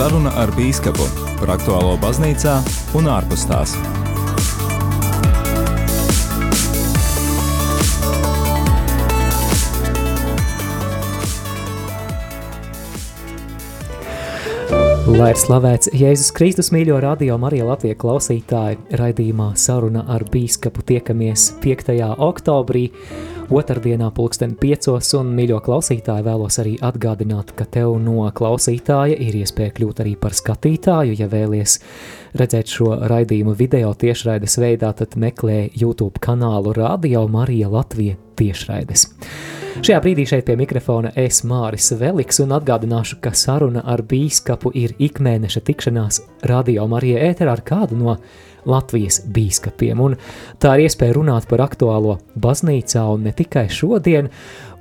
Saruna ar Bīskapu par aktuālo baznīcā un ārpus tās. Lai ir slavēts Jēzus Kristus mīļo radio Marija Latvija klausītāji, raidījumā saruna ar bīskapu tiekamies 5. oktobrī, otrdienā pulksten piecos, un mīļo klausītāji vēlos arī atgādināt, ka tev no klausītāja ir iespēja kļūt arī par skatītāju, ja vēlies redzēt šo raidījumu video tiešraides veidā, tad meklē YouTube kanālu Radio Marija Latvija tiešraides. Šajā brīdī šeit pie mikrofona es Māris Veliks un atgādināšu, ka saruna ar bīskapu ir ikmēneša tikšanās Radio Marija ēterā ar kādu no Latvijas bīskapiem. Un tā ir iespēja runāt par aktuālo baznīcā un ne tikai šodien,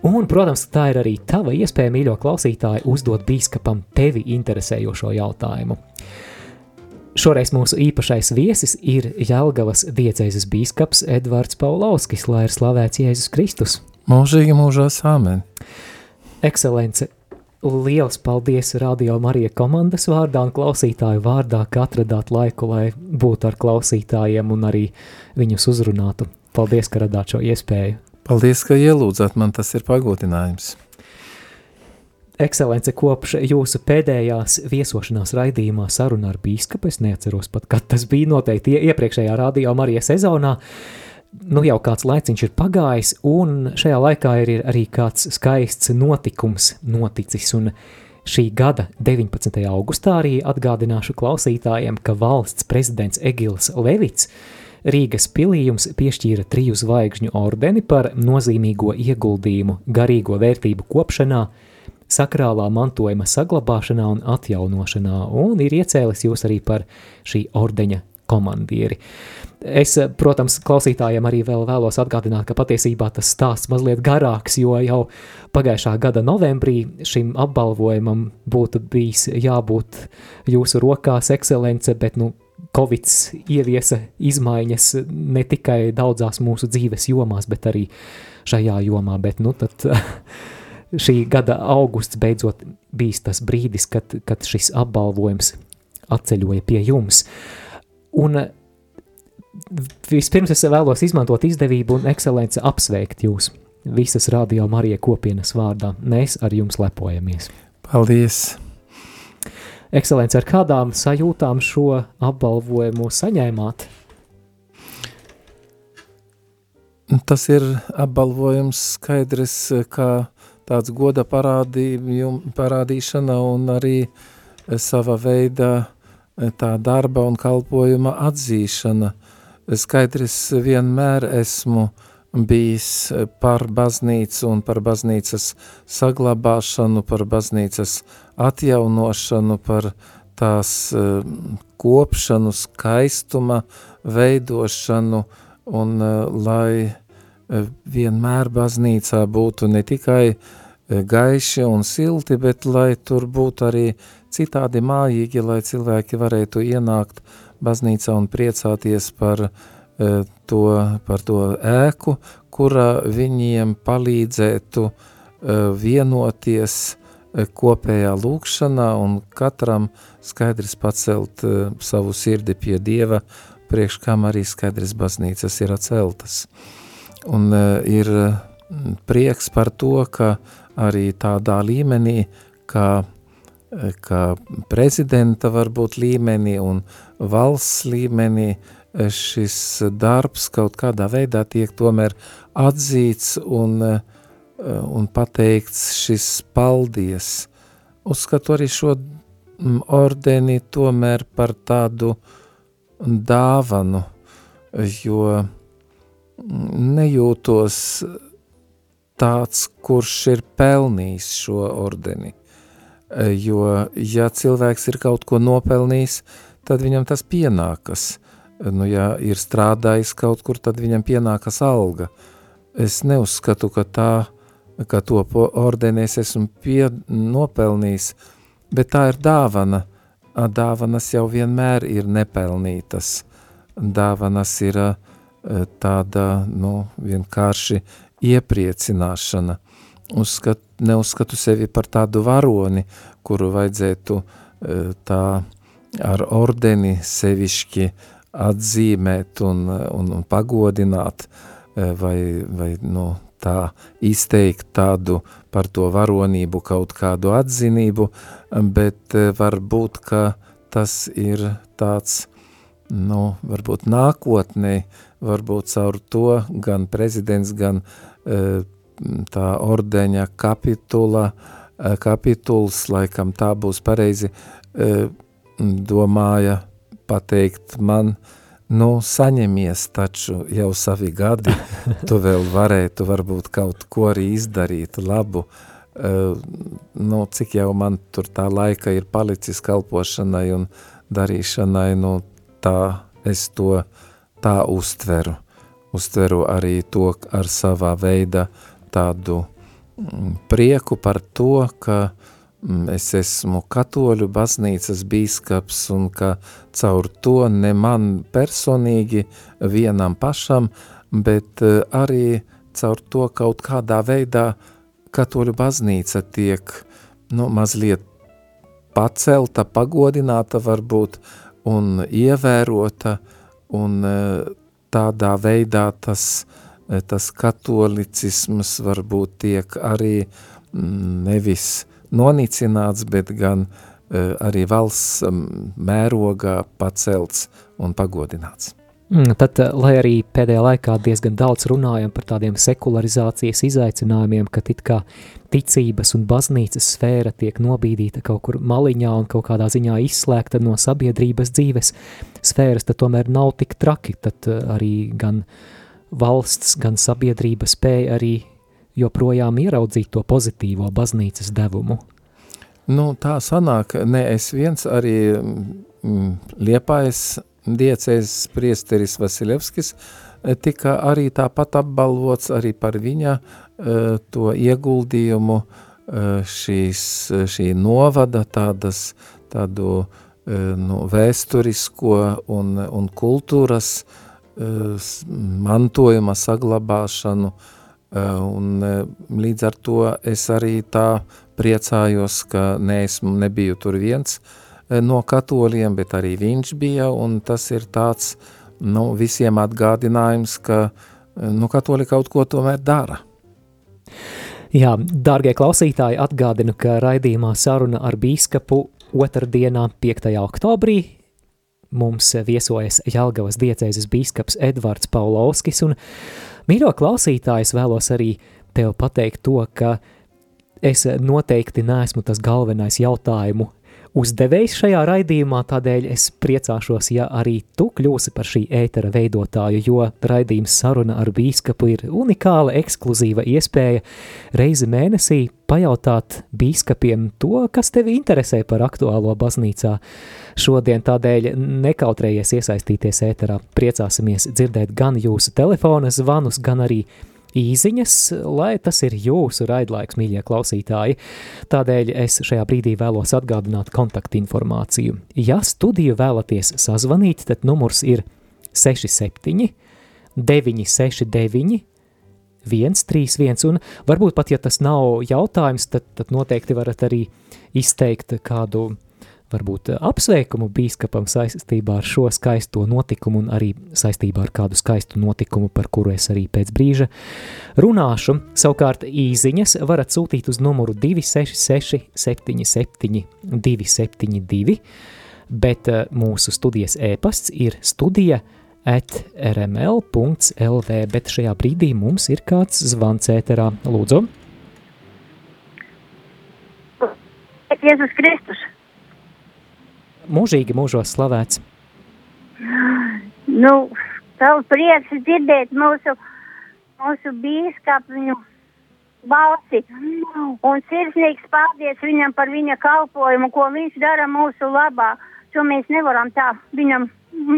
un, protams, tā ir arī tava iespēja, mīļo klausītāji, uzdot bīskapam tevi interesējošo jautājumu. Šoreiz mūsu īpašais viesis ir Jelgavas diecēzes bīskaps Edvards Paulovskis, lai ir slavēts Jēzus Kristus. Mūžīgi mūžās āmen. Ekscelence, liels paldies Radio Marija komandas vārdā un klausītāju vārdā, ka atradāt laiku, lai būtu ar klausītājiem un arī viņus uzrunātu. Paldies, ka radāt šo iespēju. Paldies, ka ielūdzat man, tas ir pagodinājums. Ekscelence, kopš jūsu pēdējās viesošanās raidījumā saruna ar bīskapu, es neatceros pat, kad tas bija noteikti iepriekšējā Radio Marija sezonā, uh, nu jau kāds laiciņš ir pagājis, un šajā laikā ir arī kāds skaists notikums noticis, un šī gada 19. augustā arī atgādināšu klausītājiem, ka valsts prezidents Egils Levits Rīgas pilījums piešķīra triju zvaigžņu ordeni par nozīmīgo ieguldījumu garīgo vērtību kopšanā, sakrālā mantojuma saglabāšanā un atjaunošanā, un ir iecēlis jūs arī par šī ordeņa komandieri. Es, protams, klausītājiem arī vēl vēlos atgādināt, ka patiesībā tas stāsts mazliet garāks, jo jau pagājušā gada novembrī šim apbalvojumam būtu bijis jābūt jūsu rokās ekscelence, bet, nu, Covid ieviesa izmaiņas ne tikai daudzās mūsu dzīves jomās, bet arī šajā jomā, bet, nu, tad šī gada augusts beidzot bijis tas brīdis, kad, kad šis apbalvojums atceļoja pie jums. Un eh, vispirms es vēlos izmantot izdevību un ekscelenci apsveikt jūs visas radio Marija kopienas vārdā. Mēs ar jums lepojamies. Paldies! Ekscelence, ar kādām sajūtām šo apbalvojumu saņēmāt? Tas ir apbalvojums skaidrs, kā tāds goda parādīšana un arī sava veida tā darba un kalpojuma atzīšana. Skaidrs vienmēr esmu bijis par baznīcu un par baznīcas saglabāšanu, par baznīcas atjaunošanu, par tās eh, kopšanu, skaistuma veidošanu un eh, lai eh, vienmēr baznīcā būtu ne tikai gaiši un silti, bet lai tur būtu arī citādi mājīgi, lai cilvēki varētu ienākt baznīcā un priecāties par, e, to, par to ēku, kura viņiem palīdzētu e, vienoties e, kopējā lūkšanā un katram skaidrs pacelt savu sirdi pie Dieva, priekš kam arī skaidrs baznīcas ir atceltas. Un ir prieks par to, ka arī tādā līmenī, kā kā prezidenta varbūt līmenī un valsts līmenī šis darbs kaut kādā veidā tiek tomēr atzīts un, un pateikts šis paldies. Uzskatu arī šo ordeni tomēr par tādu dāvanu, jo nejūtos tāds, kurš ir pelnījis šo ordeni jo, ja cilvēks ir kaut ko nopelnījis, tad viņam tas pienākas. Nu, ja ir strādājis kaut kur, tad viņam pienākas alga. Es neuzskatu, ka tā, ka to ordenī es esmu pie, nopelnījis, bet tā ir dāvana. Dāvanas jau vienmēr ir nepelnītas. Dāvanas ir tāda, nu, vienkārši iepriecināšana. Uzskat, neuzskatu sevi par tādu varoni, kuru vajadzētu tā ar ordeni sevišķi atzīmēt un, un, un pagodināt vai, vai nu, tā izteikt tādu par to varonību kaut kādu atzinību, bet varbūt, ka tas ir tāds, nu, varbūt nākotnē, varbūt caur to gan prezidents, gan tā ordeņa kapitula, kapituls, laikam tā būs pareizi, domāja pateikt man, nu, saņemies taču jau savi gadi, tu vēl varētu varbūt kaut ko arī izdarīt labu, uh, nu, cik jau man tur tā laika ir palicis kalpošanai un darīšanai, nu, tā es to tā uztveru. Uztveru arī to ar savā veida tādu mm, prieku par to, ka Mm, es esmu katoļu baznīcas bīskaps un ka caur to ne man personīgi vienam pašam, bet eh, arī caur to kaut kādā veidā katoļu baznīca tiek nu, mazliet pacelta, pagodināta varbūt un ievērota un eh, tādā veidā tas, eh, tas katolicisms varbūt tiek arī mm, nevis nonicināts, bet gan uh, arī valsts mērogā pacelts un pagodināts. Mm, tad, eh, lai arī pēdējā laikā diezgan daudz runājam par tādiem sekularizācijas izaicinājumiem, ka it kā ticības un baznīcas sfēra tiek nobīdīta kaut kur maliņā un kaut kādā ziņā izslēgta no sabiedrības dzīves sfēras, tad tomēr nav tik traki, tad eh, arī gan valsts, gan sabiedrība spēja arī joprojām ieraudzīt to pozitīvo baznīcas devumu? Nu, tā sanāk, ne es viens arī mm, liepājas diecēs priesteris Vasiljevskis eh, tika arī tāpat apbalvots arī par viņa uh, to ieguldījumu uh, šīs, šī novada tādas, tādu uh, nu, vēsturisko un, un kultūras mantojuma saglabāšanu Eh, un eh, līdz ar to es arī tā priecājos, ka neesmu, nebiju tur viens no katoļiem, bet arī viņš bija, un tas ir tāds, nu, visiem atgādinājums, ka, nu, katoļi kaut ko tomēr dara. Jā, dārgie klausītāji, atgādinu, ka raidījumā saruna ar bīskapu otrdienā 5. oktobrī mums viesojas Jelgavas diecēzes bīskaps Edvards Paulovskis, un Mīļo klausītājs vēlos arī tev pateikt to, ka es noteikti neesmu tas galvenais jautājumu uzdevējs šajā raidījumā, tādēļ es priecāšos, ja arī tu kļūsi par šī ētera veidotāju, jo raidījums saruna ar bīskapu ir unikāla, ekskluzīva iespēja reizi mēnesī pajautāt bīskapiem to, kas tevi interesē par aktuālo baznīcā šodien, tādēļ nekautrējies iesaistīties ēterā. Priecāsimies dzirdēt gan jūsu telefona zvanus, gan arī īziņas, lai tas ir jūsu raidlaiks, mīļie klausītāji. Tādēļ es šajā brīdī vēlos atgādināt kontaktinformāciju. Ja studiju vēlaties sazvanīt, tad numurs ir 67 969 131, un varbūt pat, ja tas nav jautājums, tad, tad noteikti varat arī izteikt kādu varbūt eh, apsveikumu bīskapam saistībā ar šo skaisto notikumu un arī saistībā ar kādu skaistu notikumu, par kuru es arī pēc brīža runāšu. Savukārt īziņas varat sūtīt uz numuru 266 77 272, bet eh, mūsu studijas e-pasts ir studija at rml.lv, bet šajā brīdī mums ir kāds zvans ēterā. Lūdzu! Jēzus Kristus! Mūžīgi mūžos slavēts. Nu, tavu prieks dzirdēt mūsu, mūsu bīskapu viņu balsi. Un sirsnīgs paldies viņam par viņa kalpojumu, ko viņš dara mūsu labā. Šo mēs nevaram tā viņam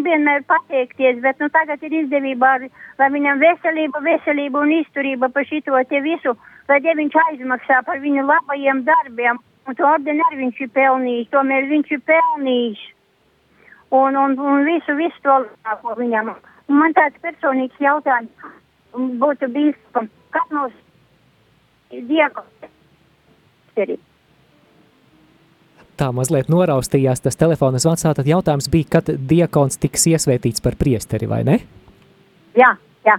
vienmēr pateikties, bet nu tagad ir izdevība, ar, lai viņam veselība, veselība un izturība par šito te visu, lai ja viņš aizmaksā par viņu labajiem darbiem. Un to ordeni arī viņš ir pelnījis, tomēr viņš ir pelnījis. Un, un, un visu, visu to labāko viņam. Un man tāds personīgs jautājums būtu bijis, kad mums diagnostika? tā mazliet noraustījās tas telefona zvans, tad jautājums bija, kad diakons tiks iesvētīts par priesteri, vai ne? Jā, jā.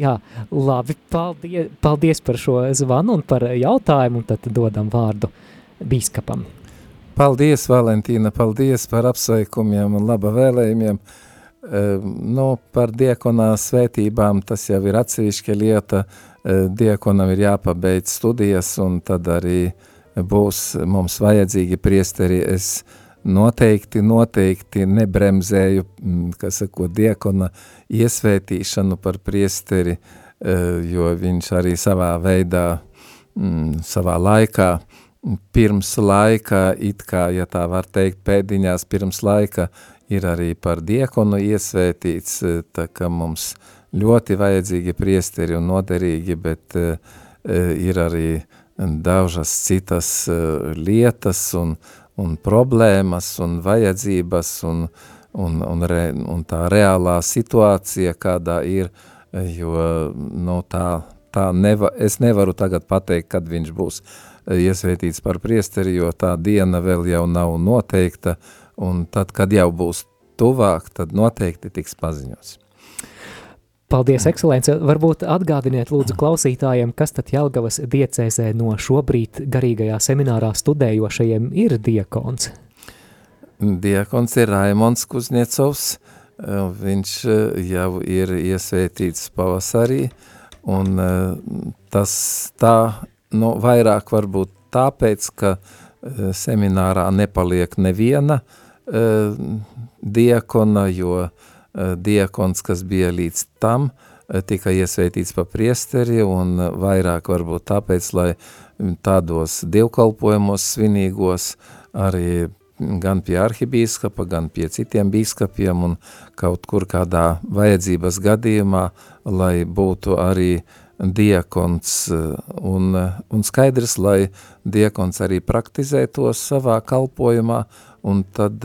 Jā, labi, paldies, paldies par šo zvanu un par jautājumu, un tad dodam vārdu bīskapam. Paldies, Valentīna, paldies par apsveikumiem un laba vēlējumiem. Uh, nu, par diekonā svētībām tas jau ir atsevišķa lieta. Uh, diekonam ir jāpabeidz studijas un tad arī būs mums vajadzīgi priesteri, es noteikti, noteikti nebremzēju, mm, kas sako, diekona iesvētīšanu par priesteri, e, jo viņš arī savā veidā, mm, savā laikā, pirms laika, it kā, ja tā var teikt, pēdiņās pirms laika, ir arī par diekonu iesvētīts, e, tā ka mums ļoti vajadzīgi priesteri un noderīgi, bet uh, ir arī uh, dažas citas uh, lietas un, un problēmas un vajadzības un, un, un, re, un tā reālā situācija, kādā ir, jo nu, tā, tā neva, es nevaru tagad pateikt, kad viņš būs. eh, iesvētīts par priesteri, jo tā diena vēl jau nav noteikta, un tad, kad jau būs tuvāk, tad noteikti tiks paziņots. Paldies, ekscelence. Varbūt atgādiniet lūdzu klausītājiem, kas tad Jelgavas diecēzē no šobrīd garīgajā seminārā studējošajiem ir diakons? Diakons ir Raimons Kuzniecovs. Viņš eh, jau ir iesvētīts pavasarī, un eh, tas tā, nu, vairāk varbūt tāpēc, ka eh, seminārā nepaliek neviena diakona, jo uh, Eh, diakons, kas bija līdz tam, tika iesveitīts pa priesteri un vairāk varbūt tāpēc, lai tādos dievkalpojumos svinīgos arī gan pie arhibīskapa, gan pie citiem bīskapiem un kaut kur kādā vajadzības gadījumā, lai būtu arī diakons un, un skaidrs, lai diakons arī praktizē to savā kalpojumā un tad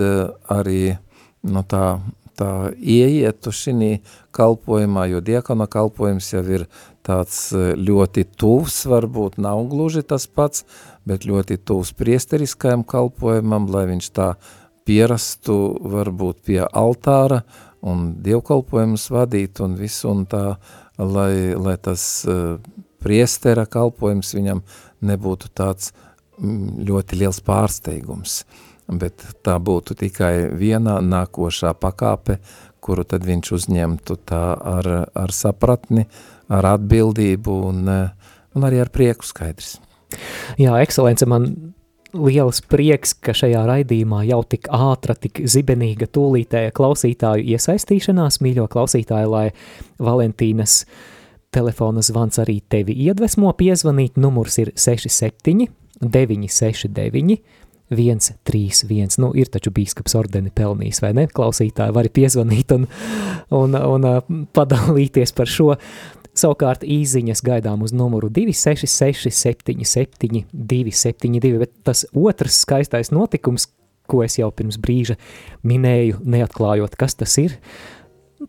arī no nu, tā tā ieietu šī kalpojumā, jo diakona kalpojums jau ir tāds ļoti tuvs, varbūt nav gluži tas pats, bet ļoti tuvs priesteriskajam kalpojumam, lai viņš tā pierastu varbūt pie altāra un dievkalpojumus vadīt un visu un tā, lai, lai tas uh, priestera kalpojums viņam nebūtu tāds mm, ļoti liels pārsteigums. Bet tā būtu tikai viena nākošā pakāpe, kuru tad viņš uzņemtu tā ar, ar sapratni, ar atbildību un, un arī ar prieku skaidrs. Jā, ekscelence, man liels prieks, ka šajā raidījumā jau tik ātra, tik zibenīga tūlītēja klausītāju iesaistīšanās, mīļo klausītāju, lai Valentīnas telefona zvans arī tevi iedvesmo piezvanīt, numurs ir 67 969 131. Nu, ir taču bīskaps ordeni pelnījis, vai ne? Klausītāji var piezvanīt un, un, un uh, padalīties par šo. Savukārt īziņas gaidām uz numuru 266 77 272, bet tas otrs skaistais notikums, ko es jau pirms brīža minēju, neatklājot, kas tas ir,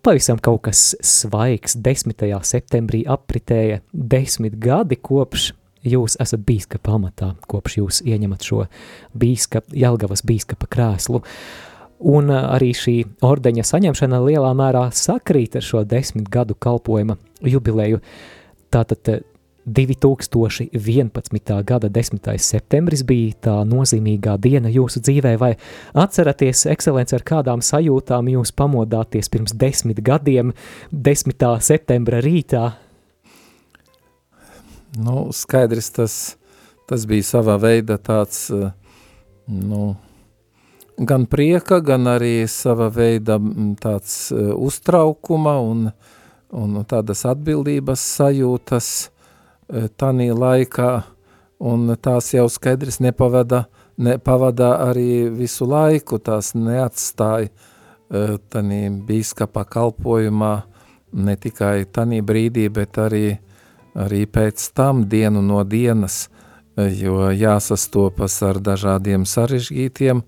pavisam kaut kas svaigs. 10. septembrī apritēja desmit gadi kopš jūs esat bīskapa amatā, kopš jūs ieņemat šo bīskap, Jelgavas bīskapa krēslu. Un arī šī ordeņa saņemšana lielā mērā sakrīt ar šo desmit gadu kalpojuma jubileju. Tātad 2011. gada 10. septembris bija tā nozīmīgā diena jūsu dzīvē, vai atceraties, ekscelence, ar kādām sajūtām jūs pamodāties pirms desmit gadiem, 10. septembra rītā, Nu, skaidrs, tas, tas bija savā veidā tāds, eh, nu, gan prieka, gan arī sava veida mm, tāds uh, uztraukuma un, un tādas atbildības sajūtas uh, tanī laikā, un tās jau skaidrs nepavada, nepavada arī visu laiku, tās neatstāja uh, tanī bīskapa kalpojumā, ne tikai tanī brīdī, bet arī arī pēc tam dienu no dienas, jo jāsastopas ar dažādiem sarežģītiem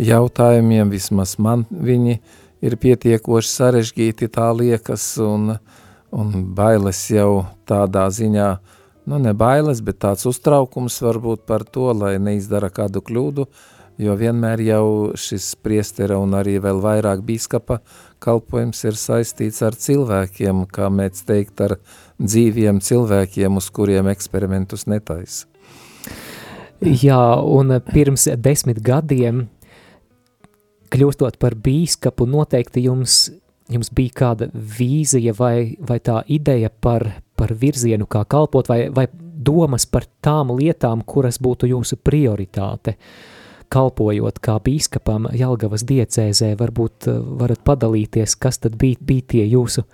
jautājumiem, vismaz man viņi ir pietiekoši sarežģīti, tā liekas, un, un bailes jau tādā ziņā, nu ne bailes, bet tāds uztraukums varbūt par to, lai neizdara kādu kļūdu, jo vienmēr jau šis priestera un arī vēl vairāk bīskapa kalpojums ir saistīts ar cilvēkiem, kā mēs teikt, ar dzīviem cilvēkiem, uz kuriem eksperimentus netaisa. Jā, un pirms desmit gadiem, kļūstot par bīskapu, noteikti jums, jums bija kāda vīzija vai, vai tā ideja par, par virzienu, kā kalpot, vai, vai domas par tām lietām, kuras būtu jūsu prioritāte. Kalpojot kā bīskapam Jelgavas diecēzē, varbūt eh, varat padalīties, kas tad bija, bija tie jūsu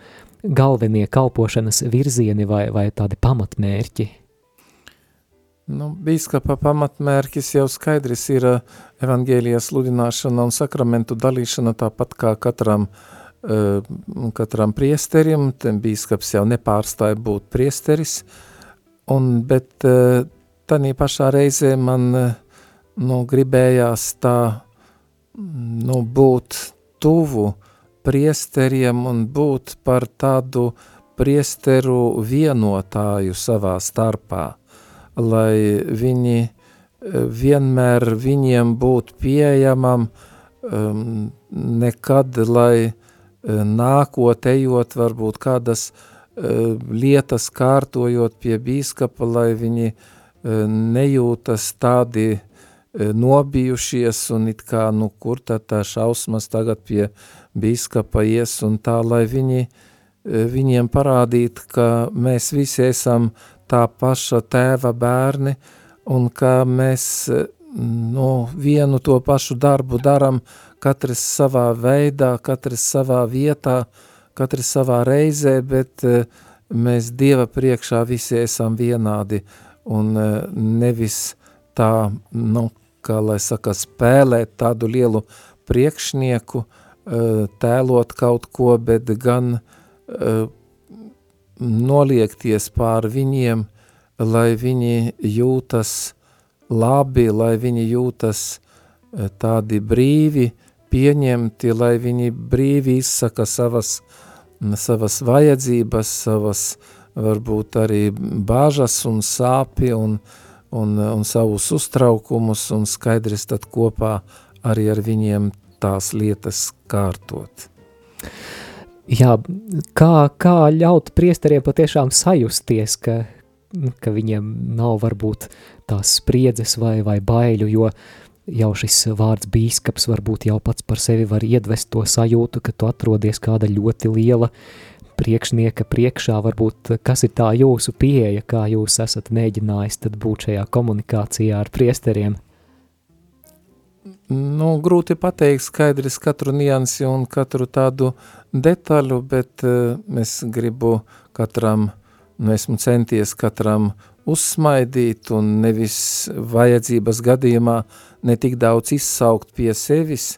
galvenie kalpošanas virzieni vai, vai tādi pamatmērķi? Nu, bīskapa pamatmērķis jau skaidrs ir eh, evangēlijas sludināšana un sakramentu dalīšana tāpat kā katram, uh, katram priesterim, bīskaps jau nepārstāja būt priesteris, uh, Un, bet eh, tādā pašā reizē man eh, nu, gribējās tā nu, būt tuvu priesteriem un būt par tādu priesteru vienotāju savā starpā, lai viņi eh, vienmēr viņiem būtu pieejamam, um, nekad, lai nākot, ejot varbūt kādas Eh, lietas kārtojot pie bīskapa, lai viņi eh, nejūtas tādi eh, nobijušies un it kā, nu, kur tad tā šausmas tagad pie bīskapa ies un tā, lai viņi, viņiem parādīt, ka mēs visi esam tā paša tēva bērni un ka mēs, nu, vienu to pašu darbu daram, katrs savā veidā, katrs savā vietā, uh, katrs savā reizē, bet eh, mēs Dieva priekšā visi esam vienādi. Un eh, nevis tā, nu, kā lai saka, spēlēt tādu lielu priekšnieku, eh, tēlot kaut ko, bet gan noliekties pār viņiem, lai viņi jūtas labi, lai viņi jūtas tādi brīvi, pieņemti, lai viņi brīvi izsaka savas savas vajadzības, savas varbūt arī bāžas un sāpi un, un, un savus uztraukumus un skaidrs tad kopā arī ar viņiem tās lietas kārtot. Jā, kā, kā ļaut priesteriem patiešām sajusties, ka, ka viņiem nav varbūt tās spriedzes vai, vai baiļu, jo jau šis vārds bīskaps varbūt jau pats par sevi var iedvest to sajūtu, ka tu atrodies kāda ļoti liela priekšnieka priekšā, varbūt kas ir tā jūsu pieeja, kā jūs esat mēģinājis tad būt šajā komunikācijā ar priesteriem? Nu, grūti pateikt skaidrs katru niansi un katru tādu detaļu, bet uh, es gribu katram, nu, esmu centies katram uzsmaidīt un nevis vajadzības gadījumā ne tik daudz izsaukt pie sevis,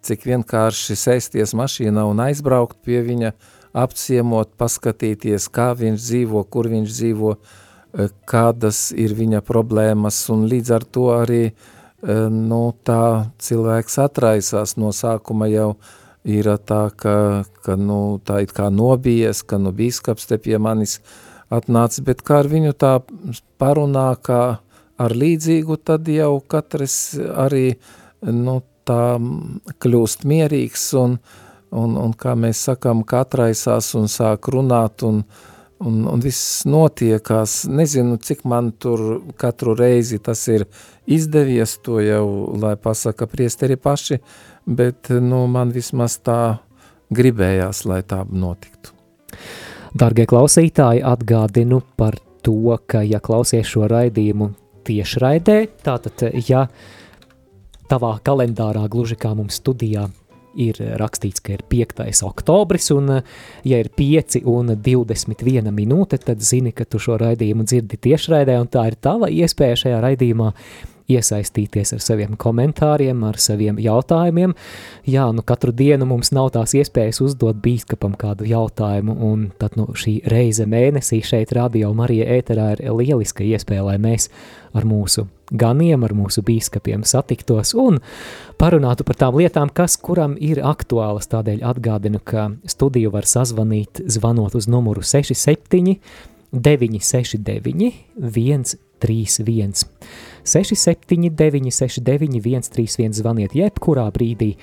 cik vienkārši sēsties mašīnā un aizbraukt pie viņa, apciemot, paskatīties, kā viņš dzīvo, kur viņš dzīvo, eh, kādas ir viņa problēmas, un līdz ar to arī eh, nu, tā cilvēks atraisās. No sākuma jau ir tā, ka, ka nu, tā it kā nobijies, ka nu bīskaps te pie manis atnācis, bet kā ar viņu tā parunā, kā ar līdzīgu, tad jau katrs arī, nu, tā kļūst mierīgs un, un, un kā mēs sakām, katraisās un sāk runāt un, un, un viss notiekās. Nezinu, cik man tur katru reizi tas ir izdevies, to jau, lai pasaka priesteri paši, bet, nu, man vismaz tā gribējās, lai tā notiktu. Dargie klausītāji, atgādinu par to, ka, ja klausies šo raidījumu tiešraidē, tātad, ja tavā kalendārā, gluži kā mums studijā, ir rakstīts, ka ir 5. oktobris, un ja ir 5 un 21 minūte, tad zini, ka tu šo raidījumu dzirdi tiešraidē, un tā ir tava iespēja šajā raidījumā iesaistīties ar saviem komentāriem, ar saviem jautājumiem. Jā, nu katru dienu mums nav tās iespējas uzdot bīskapam kādu jautājumu, un tad nu, šī reize mēnesī šeit radio Marija ēterā ir lieliska iespēja, lai mēs ar mūsu ganiem, ar mūsu bīskapiem satiktos un parunātu par tām lietām, kas kuram ir aktuālas. Tādēļ atgādinu, ka studiju var sazvanīt, zvanot uz numuru 67 969 131. 679 691 131 zvaniet jebkurā brīdī,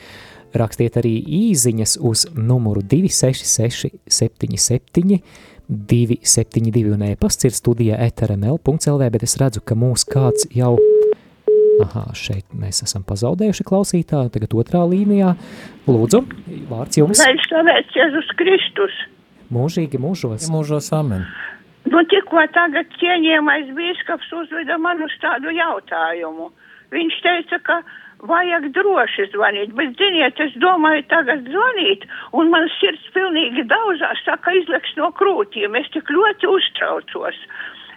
rakstiet arī īziņas uz numuru 266 77 272 un e-pasts ir studija etrml.lv, bet es redzu, ka mūs kāds jau, aha, šeit mēs esam pazaudējuši klausītāju, tagad otrā līnijā. Lūdzu, vārds jums. Lai slavēts Jēzus Kristus. Mūžīgi mūžos. Mūžos amen. Nu, tikko tagad cienījamais bīskaps uzveda man uz tādu jautājumu. Viņš teica, ka vajag droši zvanīt, bet, ziniet, es domāju tagad zvanīt, un man sirds pilnīgi daudzās saka izleks no krūtīm, es tik ļoti uztraucos.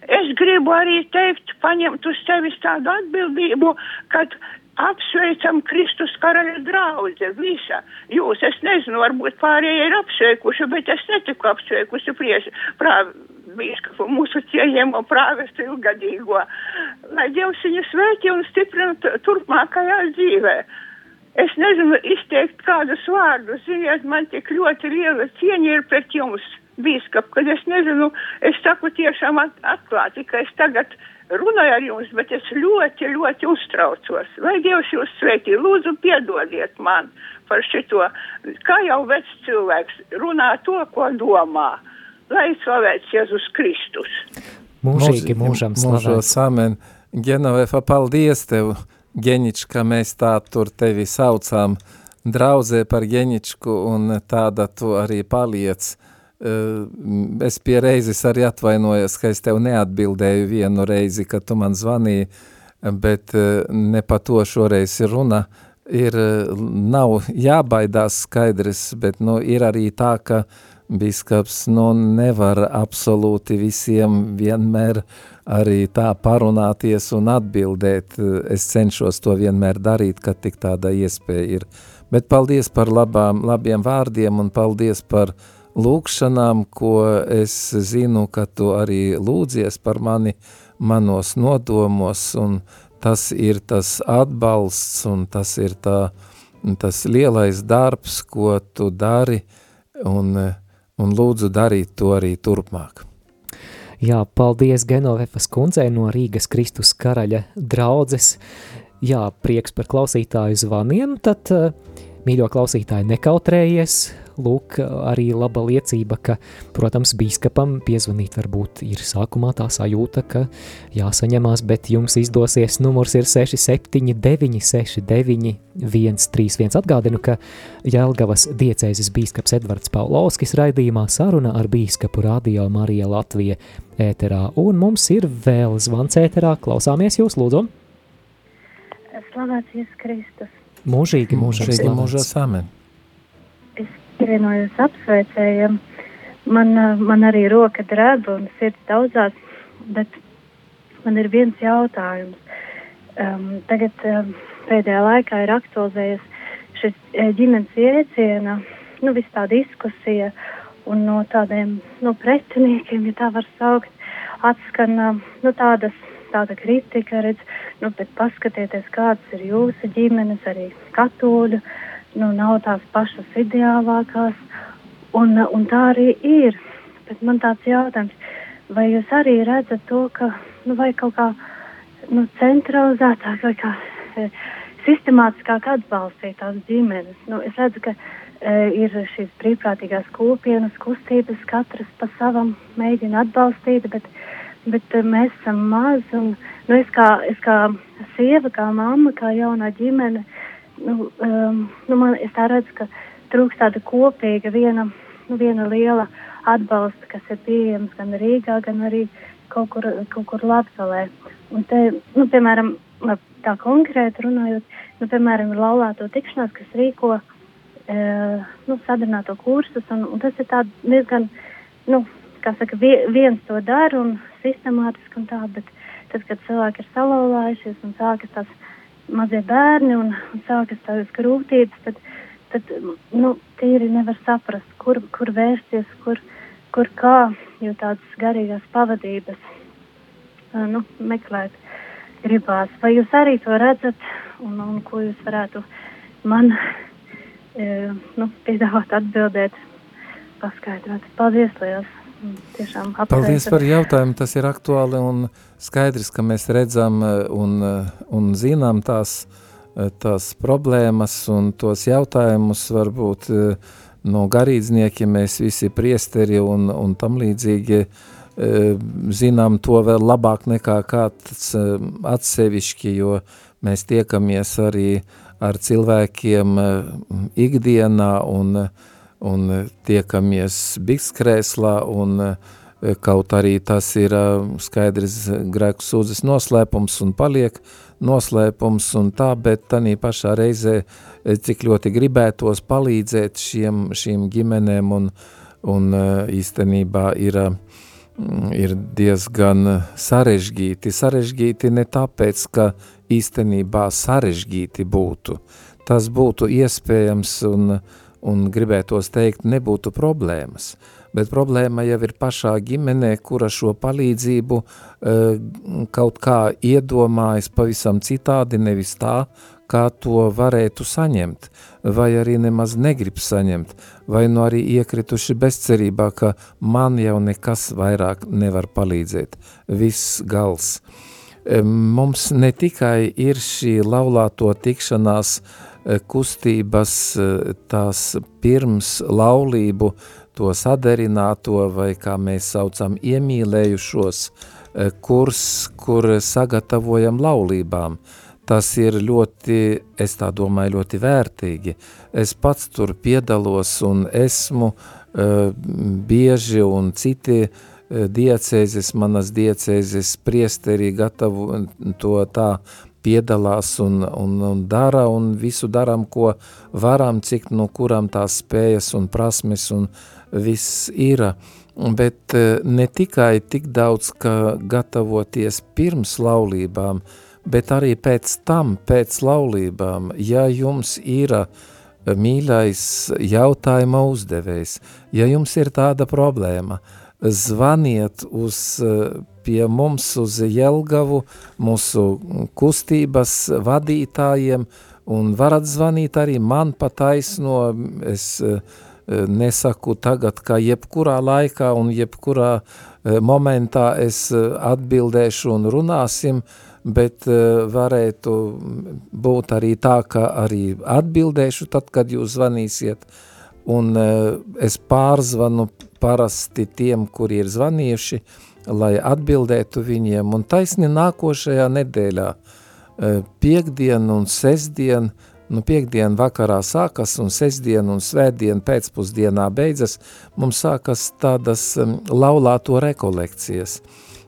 Es gribu arī teikt, paņemt uz sevis tādu atbildību, kad apsveicam Kristus karaļa draudze, visa. Jūs, es nezinu, varbūt pārējie ir apsveikuši, bet es netiku apsveikusi priesi, prāv, bīskapu, mūsu cienījamo prāvestu ilgadīgo. Lai Dievs viņu svētī un stiprina turpmākajā dzīvē. Es nezinu izteikt kādus vārdus, ziniet, man tik ļoti liela cieņa ir pret jums, bīskap, kad es nezinu, es saku tiešām at atklāti, ka es tagad runāju ar jums, bet es ļoti, ļoti uztraucos. Lai Dievs jūs svētī, lūdzu piedodiet man par šito, kā jau vecs cilvēks runā to, ko domā. Lai slavēts Jēzus Kristus. Mūžīgi mūžam slavēts. amen. Genovefa, paldies tev, Geņič, ka mēs tā tur tevi saucām draudzē par Geņičku un tāda tu arī paliec. Uh, Es pie reizes arī atvainojos, ka es tev neatbildēju vienu reizi, kad tu man zvanīji, bet uh, ne pa to šoreiz ir runa. Ir, uh, nav jābaidās skaidrs, bet nu, ir arī tā, ka biskaps nu, nevar absolūti visiem vienmēr arī tā parunāties un atbildēt. Es cenšos to vienmēr darīt, kad tik tāda iespēja ir. Bet paldies par labām, labiem vārdiem un paldies par lūkšanām, ko es zinu, ka tu arī lūdzies par mani manos nodomos, un tas ir tas atbalsts, un tas ir tā, tas lielais darbs, ko tu dari, un, un lūdzu darīt to arī turpmāk. Jā, paldies Genovefas kundzei no Rīgas Kristus karaļa draudzes. Jā, prieks par klausītāju zvaniem, tad, eh, mīļo klausītāji, nekautrējies. Lūk, arī laba liecība, ka, protams, bīskapam piezvanīt varbūt ir sākumā tā sajūta, ka jāsaņemās, bet jums izdosies. Numurs ir 679 69 131. Atgādinu, ka Jelgavas diecēzes bīskaps Edvards Paulovskis raidījumā saruna ar bīskapu Radio Marija Latvija ēterā. Un mums ir vēl zvans ēterā. Klausāmies jūs, lūdzu. Slavēts Jēzus Kristus. Mūžīgi, mūžīgi Mūžīgi mūžos amen. Pievienojos apsveicējiem. Man, eh, man arī roka drēb un sirds daudzās, bet man ir viens jautājums. Um, tagad um, pēdējā laikā ir aktualizējies šis eh, ģimenes jēdziena, nu, viss tā diskusija un no tādiem, nu, pretiniekiem, ja tā var saukt, atskan, um, nu, tādas, tāda kritika, redz, nu, bet paskatieties, kādas ir jūsu ģimenes, arī katoļu, nu, nav tās pašas ideālākās, un, un tā arī ir. Bet man tāds jautājums, vai jūs arī redzat to, ka, nu, kaut kā, nu, centralizētāk vai kā e, sistemātiskāk atbalstīt tās ģimenes? Nu, es redzu, ka e, ir šīs brīvprātīgās kopienas kustības, katras pa savam mēģina atbalstīt, bet, bet e, mēs esam maz, un, nu, es kā, es kā sieva, kā mamma, kā jaunā ģimene, nu, um, nu man, es tā redzu, ka trūkst tāda kopīga viena, nu, viena liela atbalsta, kas ir pieejams gan Rīgā, gan arī kaut kur, kaut kur Latgalē. Un te, nu, piemēram, tā konkrēti runājot, nu, piemēram, ir laulāto tikšanās, kas rīko, e, nu, sadarbināto kursus, un, un tas ir diezgan, nu, kā saka, vie, viens to dara un sistemātiski un tā, bet tad, kad cilvēki ir salauzājušies un sākas tās mazie bērni un, un sākas tādas grūtības, tad, tad nu, tīri nevar saprast, kur, kur vērsties, kur, kur kā, jo tādas garīgās pavadības nu, meklēt gribās. Vai jūs arī to redzat un, un ko jūs varētu man e, nu, piedāvāt atbildēt, paskaidrot? Paldies liels! Tiešām Paldies apsveicu. par jautājumu, tas ir aktuāli un skaidrs, ka mēs redzam eh, un, eh, un zinām tās, eh, tās problēmas un tos jautājumus varbūt no garīdzniekiem mēs visi priesteri un, un tam līdzīgi zinām to vēl labāk nekā kāds atsevišķi, jo mēs tiekamies arī ar cilvēkiem ikdienā un, un tiekamies bikskrēslā un kaut arī tas ir skaidrs grēku sūdzes noslēpums un paliek noslēpums un tā, bet tanī pašā reizē cik ļoti gribētos palīdzēt šiem, šīm ģimenēm un, un īstenībā ir ir diezgan sarežģīti. Sarežģīti ne tāpēc, ka īstenībā sarežģīti būtu. Tas būtu iespējams un, un gribētos teikt, nebūtu problēmas. Bet problēma jau ir pašā ģimenē, kura šo palīdzību uh, kaut kā iedomājas pavisam citādi, nevis tā, kā to varētu saņemt, vai arī nemaz negrib saņemt, vai nu arī iekrituši bezcerībā, ka man jau nekas vairāk nevar palīdzēt. Viss gals. Mums ne tikai ir šī laulāto tikšanās e, kustības e, tās pirms laulību, to saderināto vai kā mēs saucam iemīlējušos e, kurs, kur sagatavojam laulībām, tas ir ļoti, es tā domāju, ļoti vērtīgi. Es pats tur piedalos un esmu uh, bieži un citi uh, diecēzes, manas diecēzes priesterī gatavu to tā piedalās un, un, un dara un visu daram, ko varam, cik no kuram tās spējas un prasmes un viss ir. Bet uh, ne tikai tik daudz, ka gatavoties pirms laulībām, bet arī pēc tam, pēc laulībām, ja jums ir eh, mīļais jautājuma uzdevējs, ja jums ir tāda problēma, zvaniet uz pie mums uz Jelgavu, mūsu kustības vadītājiem, un varat zvanīt arī man pa taisno, es nesaku tagad, ka jebkurā laikā un jebkurā momentā es atbildēšu un runāsim, bet varētu būt arī tā, ka arī atbildēšu tad, kad jūs zvanīsiet, un uh, es pārzvanu parasti tiem, kuri ir zvanījuši, lai atbildētu viņiem, un taisni nākošajā nedēļā, uh, piekdien un sestdien, nu piekdien vakarā sākas un sestdien un svētdien pēcpusdienā beidzas, mums sākas tādas laulāto rekolekcijas.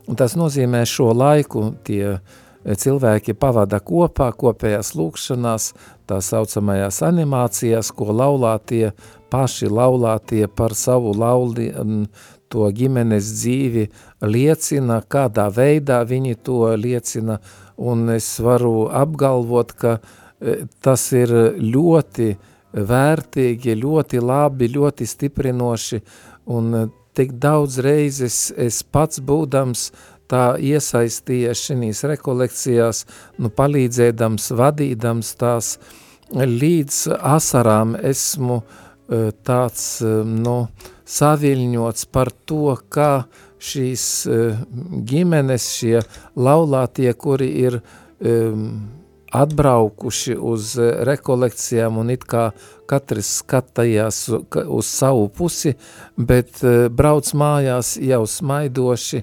Un tas nozīmē šo laiku tie uh, cilvēki pavada kopā, kopējās lūkšanās, tā saucamajās animācijās, ko laulātie, paši laulātie par savu lauli, to ģimenes dzīvi liecina, kādā veidā viņi to liecina, un es varu apgalvot, ka e, tas ir ļoti vērtīgi, ļoti labi, ļoti stiprinoši, un tik daudz reizes es pats būdams tā iesaistījies šīs rekolekcijās, nu, palīdzēdams, vadīdams tās līdz asarām esmu e, tāds, e, nu, saviļņots par to, kā šīs e, ģimenes, šie laulātie, kuri ir atbraukuši uz rekolekcijām un it kā katrs skatījās uz savu pusi, bet brauc mājās jau smaidoši,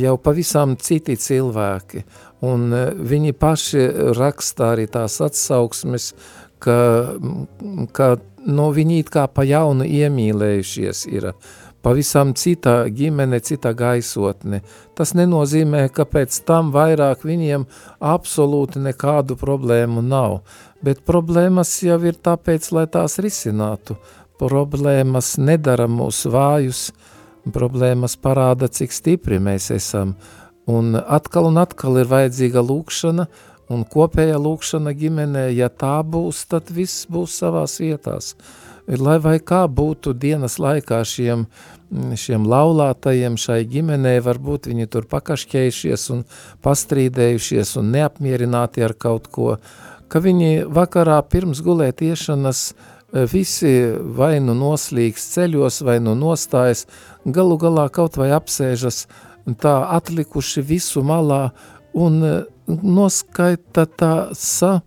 jau pavisam citi cilvēki, un viņi paši rakstā arī tās atsauksmes, ka, ka no viņi it kā pa jaunu iemīlējušies ir, pavisam cita ģimene, cita gaisotne. Tas nenozīmē, ka pēc tam vairāk viņiem absolūti nekādu problēmu nav, bet problēmas jau ir tāpēc, lai tās risinātu. Problēmas nedara mūs vājus, problēmas parāda, cik stipri mēs esam, un atkal un atkal ir vajadzīga lūkšana, un kopējā lūkšana ģimenē, ja tā būs, tad viss būs savās vietās. Lai vai kā būtu dienas laikā šiem, šiem laulātajiem šai ģimenē, varbūt viņi tur pakašķējušies un pastrīdējušies un neapmierināti ar kaut ko, ka viņi vakarā pirms gulēt iešanas visi vai nu noslīgs ceļos, vai nu nostājas, galu galā kaut vai apsēžas tā atlikuši visu malā un noskaita tā sa,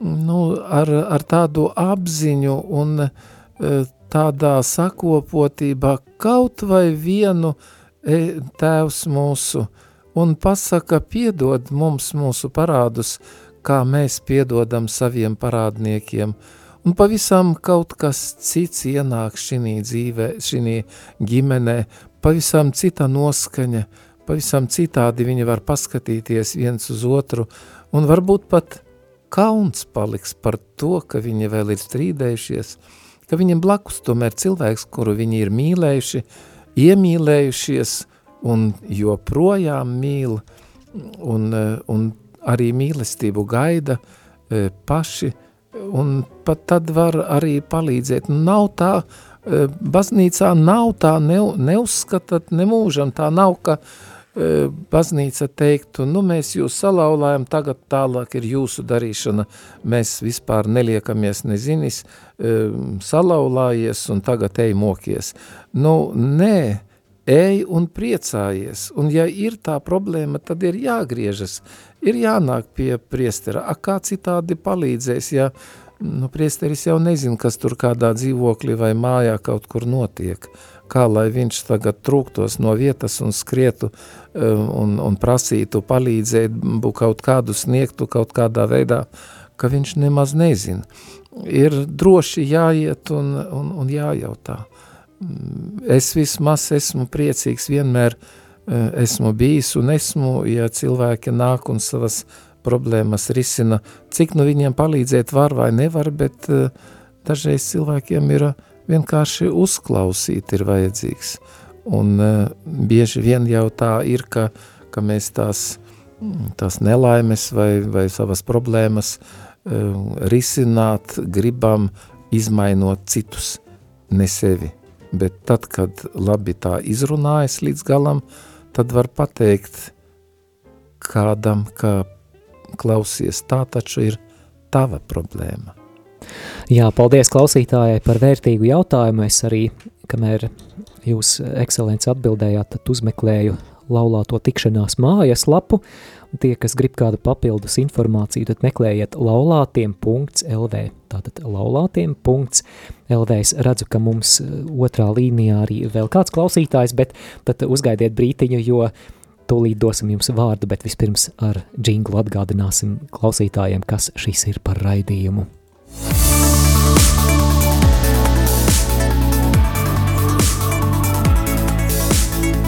nu, ar, ar tādu apziņu un tādā sakopotībā kaut vai vienu e, tēvs mūsu. Un pasaka piedod mums mūsu parādus, kā mēs piedodam saviem parādniekiem, un pavisam kaut kas cits ienāk šī dzīvē, šī ģimenē, pavisam cita noskaņa, pavisam citādi viņi var paskatīties viens uz otru, un varbūt pat kauns paliks par to, ka viņi vēl ir strīdējušies, ka viņam blakus tomēr cilvēks, kuru viņi ir mīlējuši, iemīlējušies un joprojām mīl un, un arī mīlestību gaida e, paši, un pat tad var arī palīdzēt. Nav tā, e, baznīcā nav tā, ne, neuzskatat nemūžam, tā nav, ka e, baznīca teiktu, nu mēs jūs salaulājam, tagad tālāk ir jūsu darīšana, mēs vispār neliekamies nezinis, salaulājies un tagad ej mokies. Nu, nē, ej un priecājies, un ja ir tā problēma, tad ir jāgriežas, ir jānāk pie priestera, a kā citādi palīdzēs, ja nu, priesteris jau nezin, kas tur kādā dzīvoklī vai mājā kaut kur notiek, kā lai viņš tagad trūktos no vietas un skrietu um, un, un prasītu palīdzēt, kaut kādu sniegtu kaut kādā veidā, ka viņš nemaz nezin. Ir droši jāiet un, un, un jājautā. Es vismaz esmu priecīgs vienmēr, uh, Eh, esmu bijis un esmu, ja cilvēki nāk un savas problēmas risina, cik nu viņiem palīdzēt var vai nevar, bet uh, dažreiz cilvēkiem ir vienkārši uzklausīt ir vajadzīgs. Un uh, bieži vien jau tā ir, ka, ka mēs tās, tās nelaimes vai, vai savas problēmas uh, risināt gribam, izmainot citus, ne sevi. Bet tad, kad labi tā izrunājas līdz galam, tad var pateikt kādam, ka klausies, tā taču ir tava problēma. Jā, paldies klausītājai par vērtīgu jautājumu. Es arī, kamēr jūs, ekscelents, atbildējāt, tad uzmeklēju laulāto tikšanās mājas lapu. Tie, kas grib kādu papildus informāciju, tad meklējiet laulātiem.lv. Tātad laulātiem.lv. Es redzu, ka mums uh, otrā līnijā arī vēl kāds klausītājs, bet tad uzgaidiet brītiņu, jo tūlīt dosim jums vārdu, bet vispirms ar džinglu atgādināsim klausītājiem, kas šis ir par raidījumu.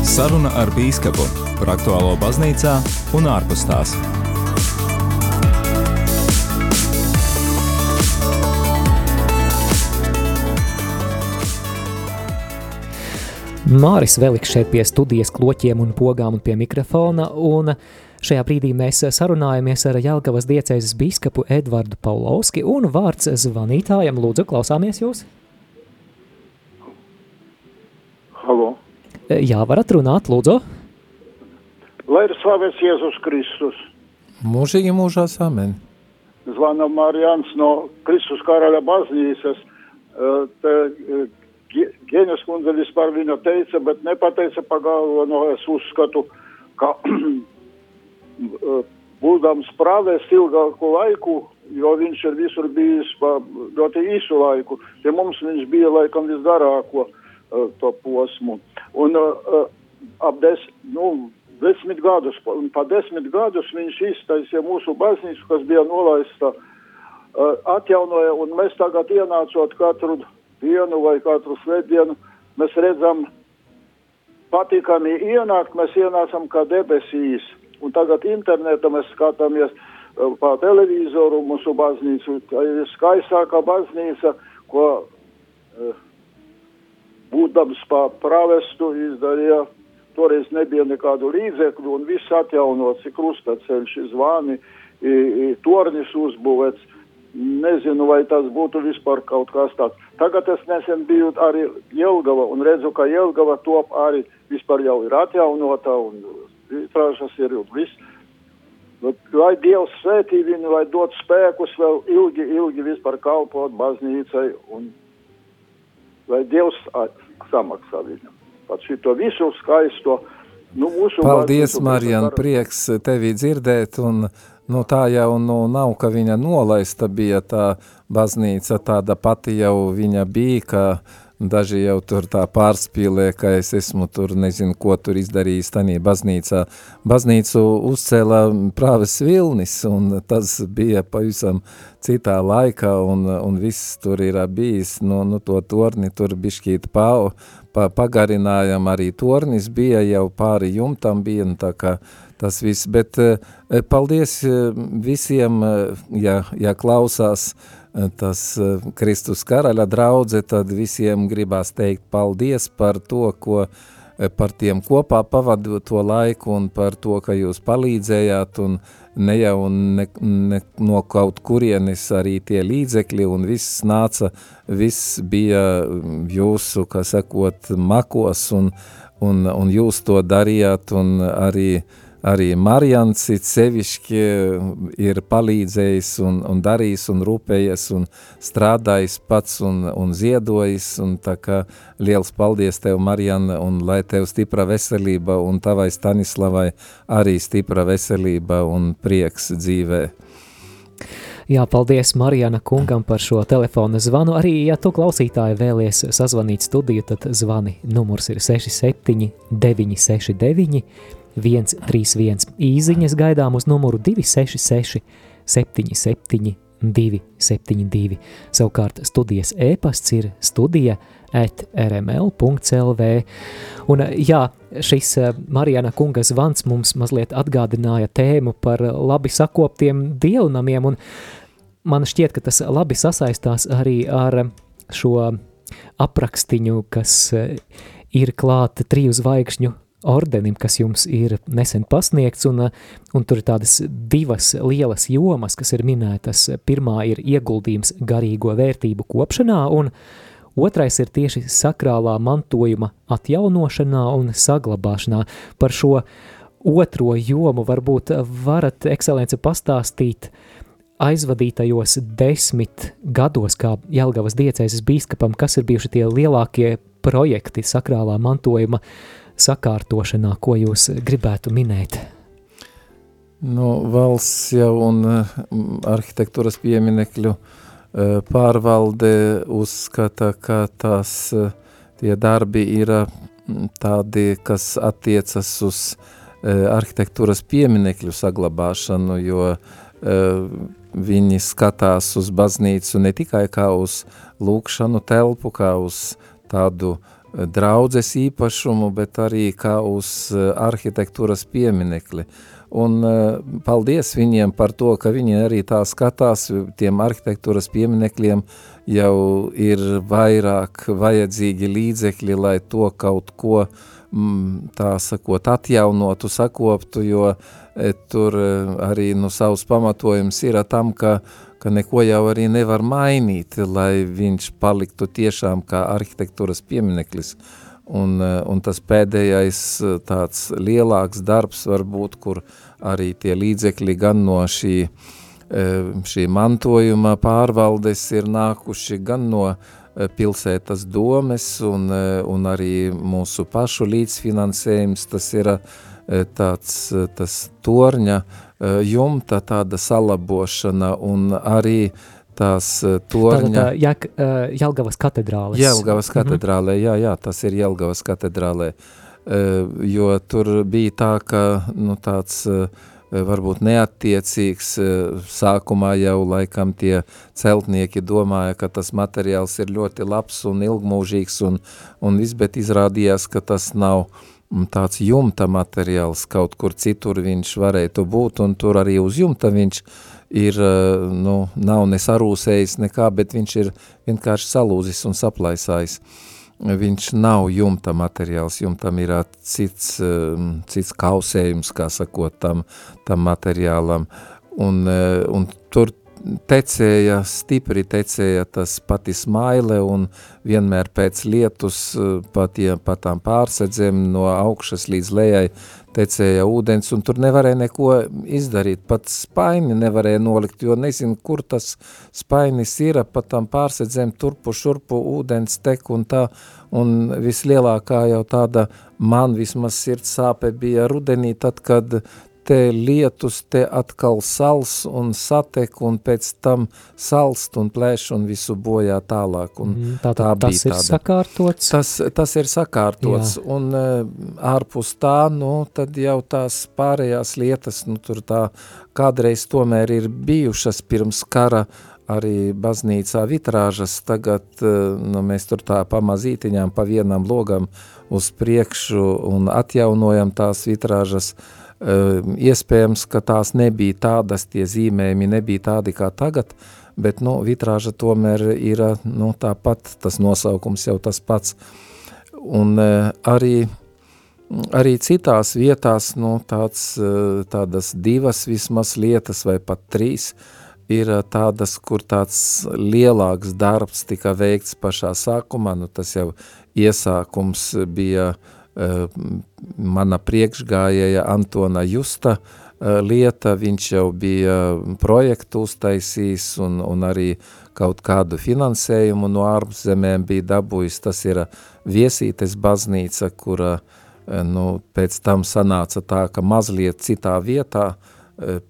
Saruna ar bīskapu par aktuālo baznīcā un ārpus tās. Māris Veliks šeit pie studijas kloķiem un pogām un pie mikrofona, un šajā brīdī mēs sarunājamies ar Jelgavas diecēzes biskapu Edvardu Paulovski, un vārds zvanītājam, lūdzu, klausāmies jūs? Halo. Eh, jā, varat runāt, lūdzu. Lai ir slavēts Jēzus Kristus. Mūžīgi mūžās amen. Zvana Marijans no Kristus karaļa baznīcas. Eh, te eh, Gēnes kundze vispār viņa teica, bet nepateica pagalvo, no es uzskatu, ka būdams prāvēs ilgāku laiku, jo viņš ir visur bijis pa ļoti īsu laiku, pie mums viņš bija laikam visgarāko. Uh, to posmu. Un ap des, nu, desmit gadus, un pa desmit gadus viņš iztaisīja mūsu baznīcu, kas bija nolaista, atjaunoja, un mēs tagad ienācot katru dienu vai katru svētdienu, mēs redzam, patīkami ienākt, mēs ienācam kā debesīs. Un tagad internetā mēs skatāmies pa televizoru mūsu baznīcu, skaistākā baznīca, ko būdams pa pravestu izdarīja, toreiz nebija nekādu līdzekļu un viss atjaunots, ir krustaceļš, zvani, tornis uzbūvēts. Nezinu, vai tas būtu vispār kaut kas tāds. Tagad es nesen biju arī Jelgava un redzu, ka Jelgava top arī vispār jau ir atjaunota un vitrāžas ir un viss. lai Dievs svētī viņu, lai dot spēkus vēl ilgi, ilgi vispār kalpot baznīcai un lai Dievs samaksā viņam. Pat šito visu skaisto, nu, mūsu... Paldies, Marijan, prieks tevi dzirdēt un nu, tā jau nu, nav, ka viņa nolaista bija tā baznīca, tāda pati jau viņa bija, ka daži jau tur tā pārspīlē, ka es esmu tur, nezinu, ko tur izdarījis tanī baznīcā. Baznīcu uzcēla prāves vilnis, un tas bija pavisam citā laikā, un, un viss tur ir bijis, nu, nu to torni tur bišķīt pau, pa, pagarinājam, arī tornis bija jau pāri jumtam bija, tā kā tas viss, bet eh, paldies eh, visiem, eh, ja, ja klausās tas Kristus karaļa draudze, tad visiem gribās teikt paldies par to, ko par tiem kopā pavadu to laiku un par to, ka jūs palīdzējāt un ne jau ne, ne, no kaut kurienes arī tie līdzekļi un viss nāca, viss bija jūsu, kā sakot, makos un, un, un jūs to darījāt un arī uh, arī Marijans it sevišķi ir palīdzējis un, un darījis un rūpējies un strādājis pats un, un ziedojis, un tā kā liels paldies tev, Marijana, un lai tev stipra veselība un tavai Stanislavai arī stipra veselība un prieks dzīvē. Jā, paldies Marijana kungam par šo telefona zvanu. Arī, ja tu klausītāji vēlies sazvanīt studiju, tad zvani numurs ir 67 969 131. Īziņas gaidām uz numuru 266 77 272. Savukārt studijas e-pasts ir studija at rml.lv. Un jā, šis eh, Marijana kunga zvans mums mazliet atgādināja tēmu par labi sakoptiem dievnamiem, un man šķiet, ka tas labi sasaistās arī ar šo aprakstiņu, kas eh, ir klāta triju zvaigžņu ordenim, kas jums ir nesen pasniegts, un, un tur ir tādas divas lielas jomas, kas ir minētas. Pirmā ir ieguldījums garīgo vērtību kopšanā, un otrais ir tieši sakrālā mantojuma atjaunošanā un saglabāšanā. Par šo otro jomu varbūt varat, ekscelence, pastāstīt aizvadītajos desmit gados, kā Jelgavas diecēzes bīskapam, kas ir bijuši tie lielākie projekti sakrālā mantojuma uh, sakārtošanā, ko jūs gribētu minēt? Nu, valsts jau un arhitektūras pieminekļu pārvalde uzskata, ka tās tie darbi ir tādi, kas attiecas uz arhitektūras pieminekļu saglabāšanu, jo viņi skatās uz baznīcu ne tikai kā uz lūkšanu telpu, kā uz tādu uh, draudzes īpašumu, bet arī kā uz eh, arhitektūras pieminekli. Un uh, paldies viņiem par to, ka viņi arī tā skatās, tiem arhitektūras pieminekļiem jau ir vairāk vajadzīgi līdzekļi, lai to kaut ko, mm, tā sakot, atjaunotu, sakoptu, jo e, tur arī nu, savs pamatojums ir tam, ka uh, ka neko jau arī nevar mainīt, lai viņš paliktu tiešām kā arhitektūras piemineklis. Un, eh, un tas pēdējais eh, tāds lielāks darbs varbūt, kur arī tie līdzekļi gan no šī, eh, šī mantojuma pārvaldes ir nākuši gan no pilsētas domes un, un arī mūsu pašu līdzfinansējums, tas ir tāds tas torņa jumta tāda salabošana un arī tās eh, torņa... Tātad Jāk, eh, Jelgavas katedrāles. Jelgavas mhm. katedrālē, mm -hmm. jā, jā, tas ir Jelgavas katedrālē, jo tur bija tā, ka, nu, tāds varbūt neattiecīgs, sākumā jau laikam tie celtnieki domāja, ka tas materiāls ir ļoti labs un ilgmūžīgs un, un viss, bet izrādījās, ka tas nav uh, tāds jumta materiāls, kaut kur citur viņš varētu būt, un tur arī uz jumta viņš ir, eh, nu, nav nesarūsējis nekā, bet viņš ir vienkārši salūzis un saplaisājis. Viņš nav jumta materiāls, jumtam ir cits, eh, cits kausējums, kā sakot, tam, tam materiālam, un, eh, un tur tecēja, stipri tecēja tas pati smaile un vienmēr pēc lietus pa, tie, pa tām pārsedzēm no augšas līdz lejai tecēja ūdens, un tur nevarēja neko izdarīt, pat spaini nevarēja nolikt, jo nezinu, kur tas spainis ir, pat tam pārsedzēm turpu šurpu ūdens tek un tā, un vislielākā jau tāda man vismaz sirds sāpe bija rudenī, tad, kad te lietus, te atkal sals un satek un pēc tam salst un plēš un visu bojā tālāk. Un mm, tā, tā, tā tas ir tāda. sakārtots? Tas, tas ir sakārtots Jā. un uh, ārpus tā, nu, tad jau tās pārējās lietas, nu, tur tā kādreiz tomēr ir bijušas pirms kara arī baznīcā vitrāžas, tagad uh, nu, mēs tur tā pamazītiņām pa vienam logam uz priekšu un atjaunojam tās vitrāžas, uh, iespējams, ka tās nebija tādas, tie zīmējumi nebija tādi kā tagad, bet, nu, vitrāža tomēr ir, nu, tāpat, tas nosaukums jau tas pats. Un eh, arī, arī citās vietās, nu, tāds, eh, tādas divas vismaz lietas vai pat trīs, ir tādas, kur tāds lielāks darbs tika veikts pašā sākumā, nu, tas jau iesākums bija uh, Eh, mana priekšgājēja Antona Justa eh, lieta, viņš jau bija projektu uztaisījis un, un arī kaut kādu finansējumu no ārzemēm bija dabūjis, tas ir viesītes baznīca, kura eh, nu, pēc tam sanāca tā, ka mazliet citā vietā,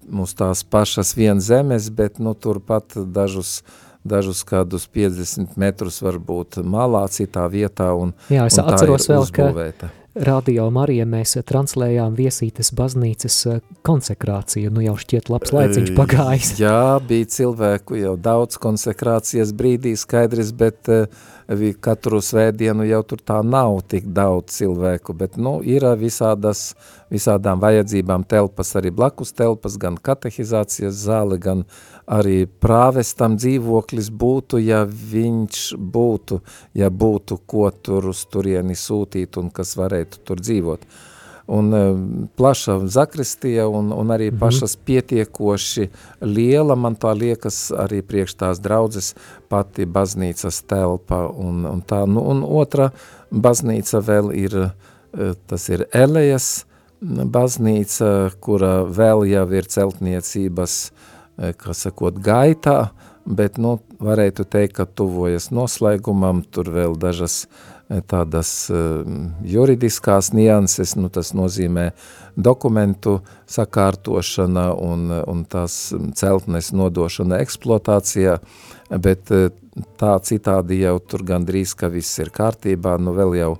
mums tās pašas vien zemes, bet nu, turpat dažus dažus kādus 50 metrus varbūt malā citā vietā un, Jā, es un atceros vēl, uzbūvēta. ka Radio Marija mēs translējām viesītes baznīcas eh, konsekrāciju, nu jau šķiet labs laiciņš pagājis. Jā, bija cilvēku jau daudz konsekrācijas brīdī skaidrs, bet uh, katru svētdienu jau tur tā nav tik daudz cilvēku, bet nu, ir visādas, visādām vajadzībām telpas, arī blakus telpas, gan katehizācijas zāle, gan arī prāvestam dzīvoklis būtu, ja viņš būtu, ja būtu ko tur uz turieni sūtīt un kas varētu tur dzīvot un e, plaša zakristija un, un arī mm -hmm. pašas pietiekoši liela, man tā liekas, arī priekš tās draudzes pati baznīcas telpa un, un tā. Nu, un otra baznīca vēl ir, e, tas ir Elejas baznīca, kura vēl jau ir celtniecības, e, kā sakot, gaitā, bet, nu, varētu teikt, ka tuvojas noslēgumam, tur vēl dažas uh, tādas juridiskās nianses, nu tas nozīmē dokumentu sakārtošana un, un tās celtnes nodošana eksploatācijā, bet tā citādi jau tur gandrīz, ka viss ir kārtībā, nu vēl jau,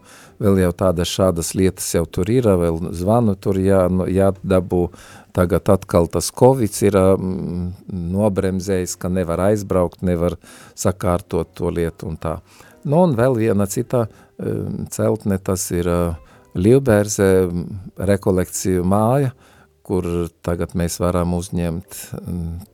vēl jau tādas šādas lietas jau tur ir, vēl zvanu tur jā, nu, jādabū, tagad atkal tas Covid ir mm, nobremzējis, ka nevar aizbraukt, nevar sakārtot to lietu un tā. Nu, un vēl viena cita um, celtne, tas ir uh, Lielbērze rekolekciju māja, kur tagad mēs varam uzņemt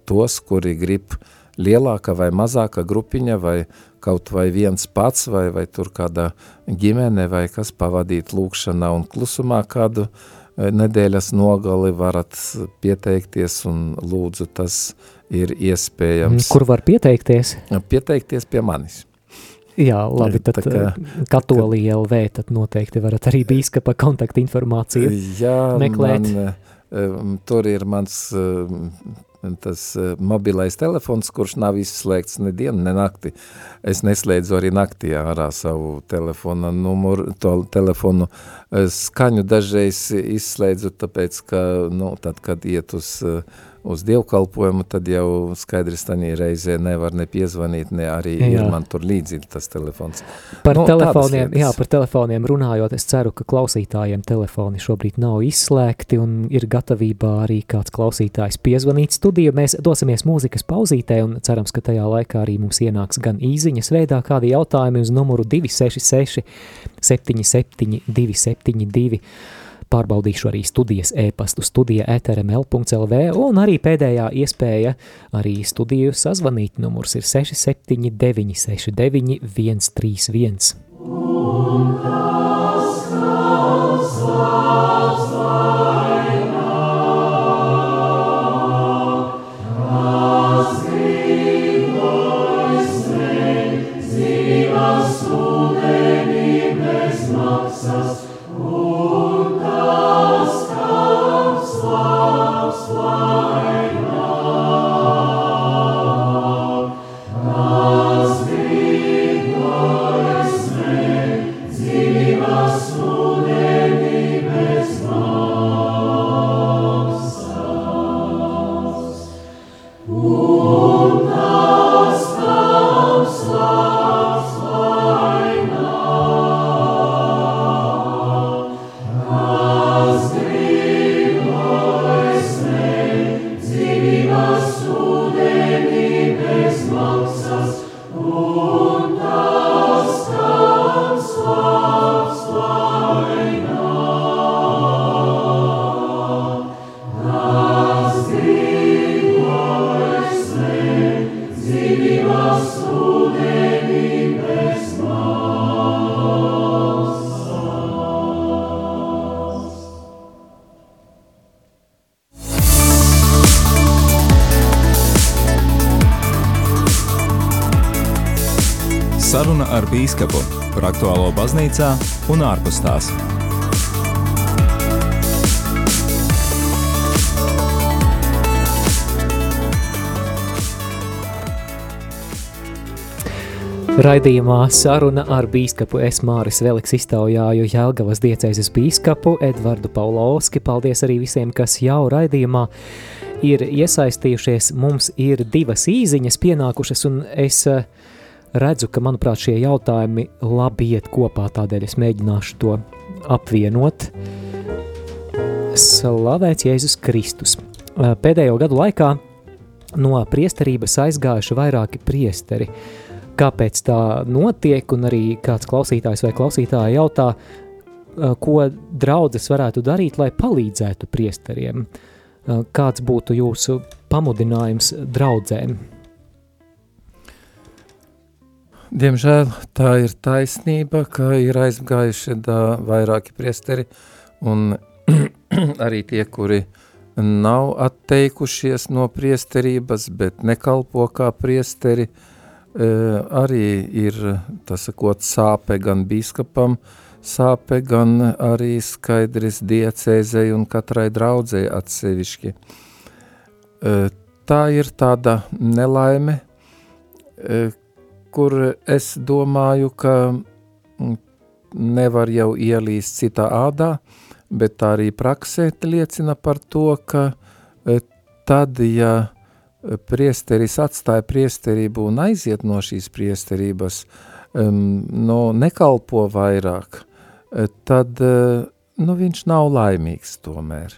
tos, kuri grib lielāka vai mazāka grupiņa, vai kaut vai viens pats, vai, vai tur kāda ģimene, vai kas pavadīt lūkšanā un klusumā kādu uh, nedēļas nogali varat pieteikties un lūdzu tas ir iespējams. Kur var pieteikties? Pieteikties pie manis. Jā, labi, tad kā, eh, katolī LV, tad noteikti varat arī bīskapa kontakta informāciju jā, meklēt. Man, um, tur ir mans tas uh, mobilais telefons, kurš nav izslēgts ne dienu, ne nakti. Es neslēdzu arī naktī ārā savu telefona numuru, to telefonu skaņu dažreiz izslēdzu, tāpēc, ka, nu, tad, kad iet uz uh, uz dievkalpojumu, tad jau skaidrs tanī reizē nevar ne piezvanīt, ne arī jā. ir man tur līdzi tas telefons. Par nu, telefoniem, jā, par telefoniem runājot, es ceru, ka klausītājiem telefoni šobrīd nav izslēgti un ir gatavībā arī kāds klausītājs piezvanīt studiju. Mēs dosimies mūzikas pauzītē un cerams, ka tajā laikā arī mums ienāks gan īziņas veidā kādi jautājumi uz numuru 266 77 272 Pārbaudīšu arī studijas e-pastu studija etrml.lv un arī pēdējā iespēja arī studiju sazvanīt. Numurs ir 679 69 131. Bīskapu par aktuālo baznīcā un ārpus tās. Raidījumā saruna ar bīskapu es Māris Veliks iztaujāju Jelgavas diecēzes bīskapu Edvardu Paulovski. Paldies arī visiem, kas jau raidījumā ir iesaistījušies. Mums ir divas īziņas pienākušas un es uh, redzu, ka, manuprāt, šie jautājumi labi iet kopā, tādēļ es mēģināšu to apvienot. Slavēts Jēzus Kristus. Pēdējo gadu laikā no priesterības aizgājuši vairāki priesteri. Kāpēc tā notiek, un arī kāds klausītājs vai klausītāja jautā, ko draudzes varētu darīt, lai palīdzētu priesteriem? Kāds būtu jūsu pamudinājums draudzēm? Diemžēl tā ir taisnība, ka ir aizgājuši da, vairāki priesteri, un arī tie, kuri nav atteikušies no priesterības, bet nekalpo kā priesteri, e, arī ir, tas sakot, sāpe gan bīskapam, sāpe gan arī skaidrs diecēzei un katrai draudzē atsevišķi. E, tā ir tāda nelaime, e, kur es domāju, ka mm, nevar jau ielīst citā ādā, bet tā arī praksē liecina par to, ka e, tad, ja priesteris atstāja priesterību un aiziet no šīs priesterības, no nekalpo vairāk, e, tad e, nu, viņš nav laimīgs tomēr.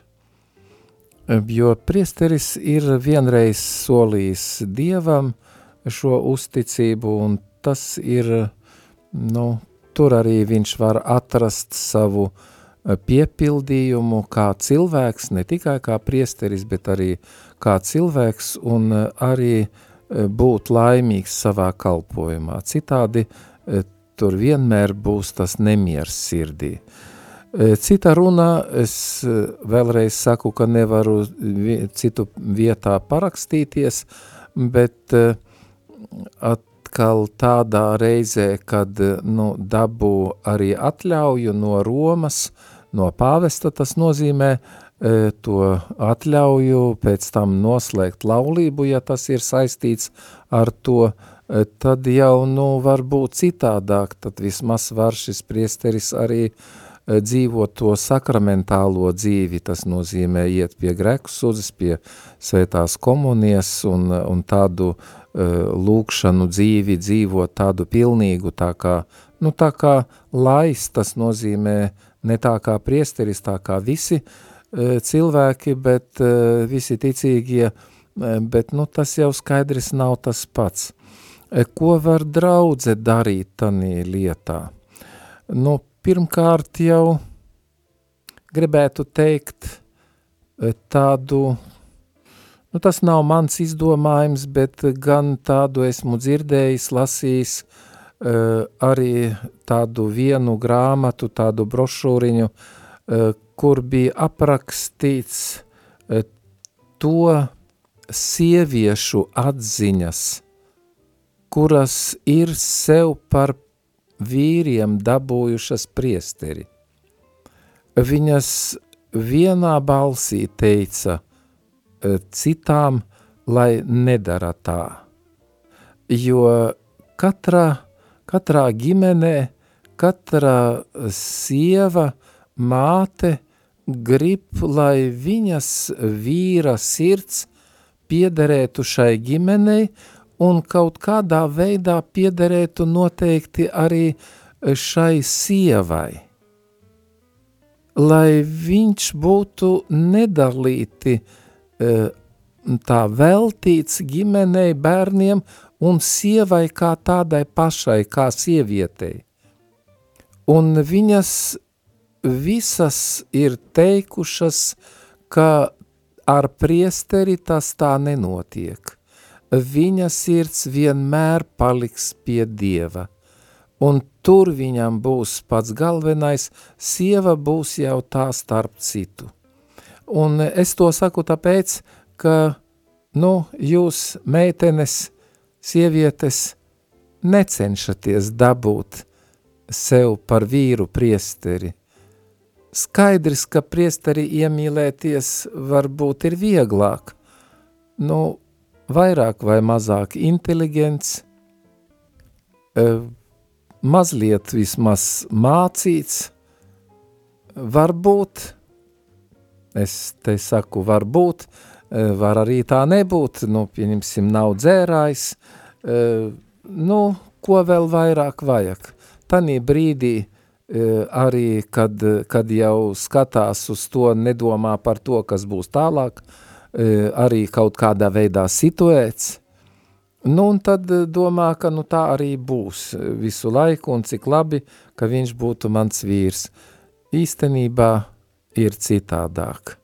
Jo priesteris ir vienreiz solījis Dievam, šo uzticību, un tas ir, nu, tur arī viņš var atrast savu eh, piepildījumu kā cilvēks, ne tikai kā priesteris, bet arī kā cilvēks un eh, arī eh, būt laimīgs savā kalpojumā. Citādi tur vienmēr būs tas nemiers sirdī. Cita runā, es vēlreiz saku, ka nevaru citu vietā parakstīties, bet uh, atkal tādā reizē, kad nu, dabū arī atļauju no Romas, no pāvesta, tas nozīmē e, to atļauju pēc tam noslēgt laulību, ja tas ir saistīts ar to, e, tad jau nu, var būt citādāk, tad vismaz var šis priesteris arī e, dzīvot to sakramentālo dzīvi, tas nozīmē iet pie grēku sudzes, pie svētās komunijas un, un tādu uh, lūkšanu dzīvi dzīvot tādu pilnīgu, tā kā, nu tā kā lais, tas nozīmē ne tā kā priesteris, tā kā visi eh, cilvēki, bet eh, visi ticīgie, bet nu tas jau skaidrs nav tas pats. Ko var draudze darīt tanī lietā? Nu, pirmkārt jau gribētu teikt tādu Nu, tas nav mans izdomājums, bet gan tādu esmu dzirdējis, lasījis, uh, arī tādu vienu grāmatu, tādu brošūriņu, uh, kur bija aprakstīts uh, to sieviešu atziņas, kuras ir sev par vīriem dabūjušas priesteri. Viņas vienā balsī teica – citām, lai nedara tā. Jo katrā, katrā ģimenē, katra sieva, māte grib, lai viņas vīra sirds piederētu šai ģimenei un kaut kādā veidā piederētu noteikti arī šai sievai. Lai viņš būtu nedalīti e, tā veltīts ģimenei, bērniem un sievai kā tādai pašai, kā sievietei. Un viņas visas ir teikušas, ka ar priesteri tas tā nenotiek. Viņa sirds vienmēr paliks pie Dieva, un tur viņam būs pats galvenais, sieva būs jau tā starp citu. Un es to saku tāpēc, ka, nu, jūs meitenes, sievietes, necenšaties dabūt sev par vīru priesteri, Skaidrs, ka priesteri iemīlēties varbūt ir vieglāk, nu, vairāk vai mazāk inteliģents, mazliet vismaz mācīts, varbūt, es te saku varbūt, var arī tā nebūt, nu, pieņemsim, nav dzērājs, nu, ko vēl vairāk vajag. Tanī brīdī Eh, arī, kad, kad jau skatās uz to, nedomā par to, kas būs tālāk, arī kaut kādā veidā situēts, nu un tad domā, ka nu tā arī būs visu laiku un cik labi, ka viņš būtu mans vīrs. Īstenībā ir citādāk.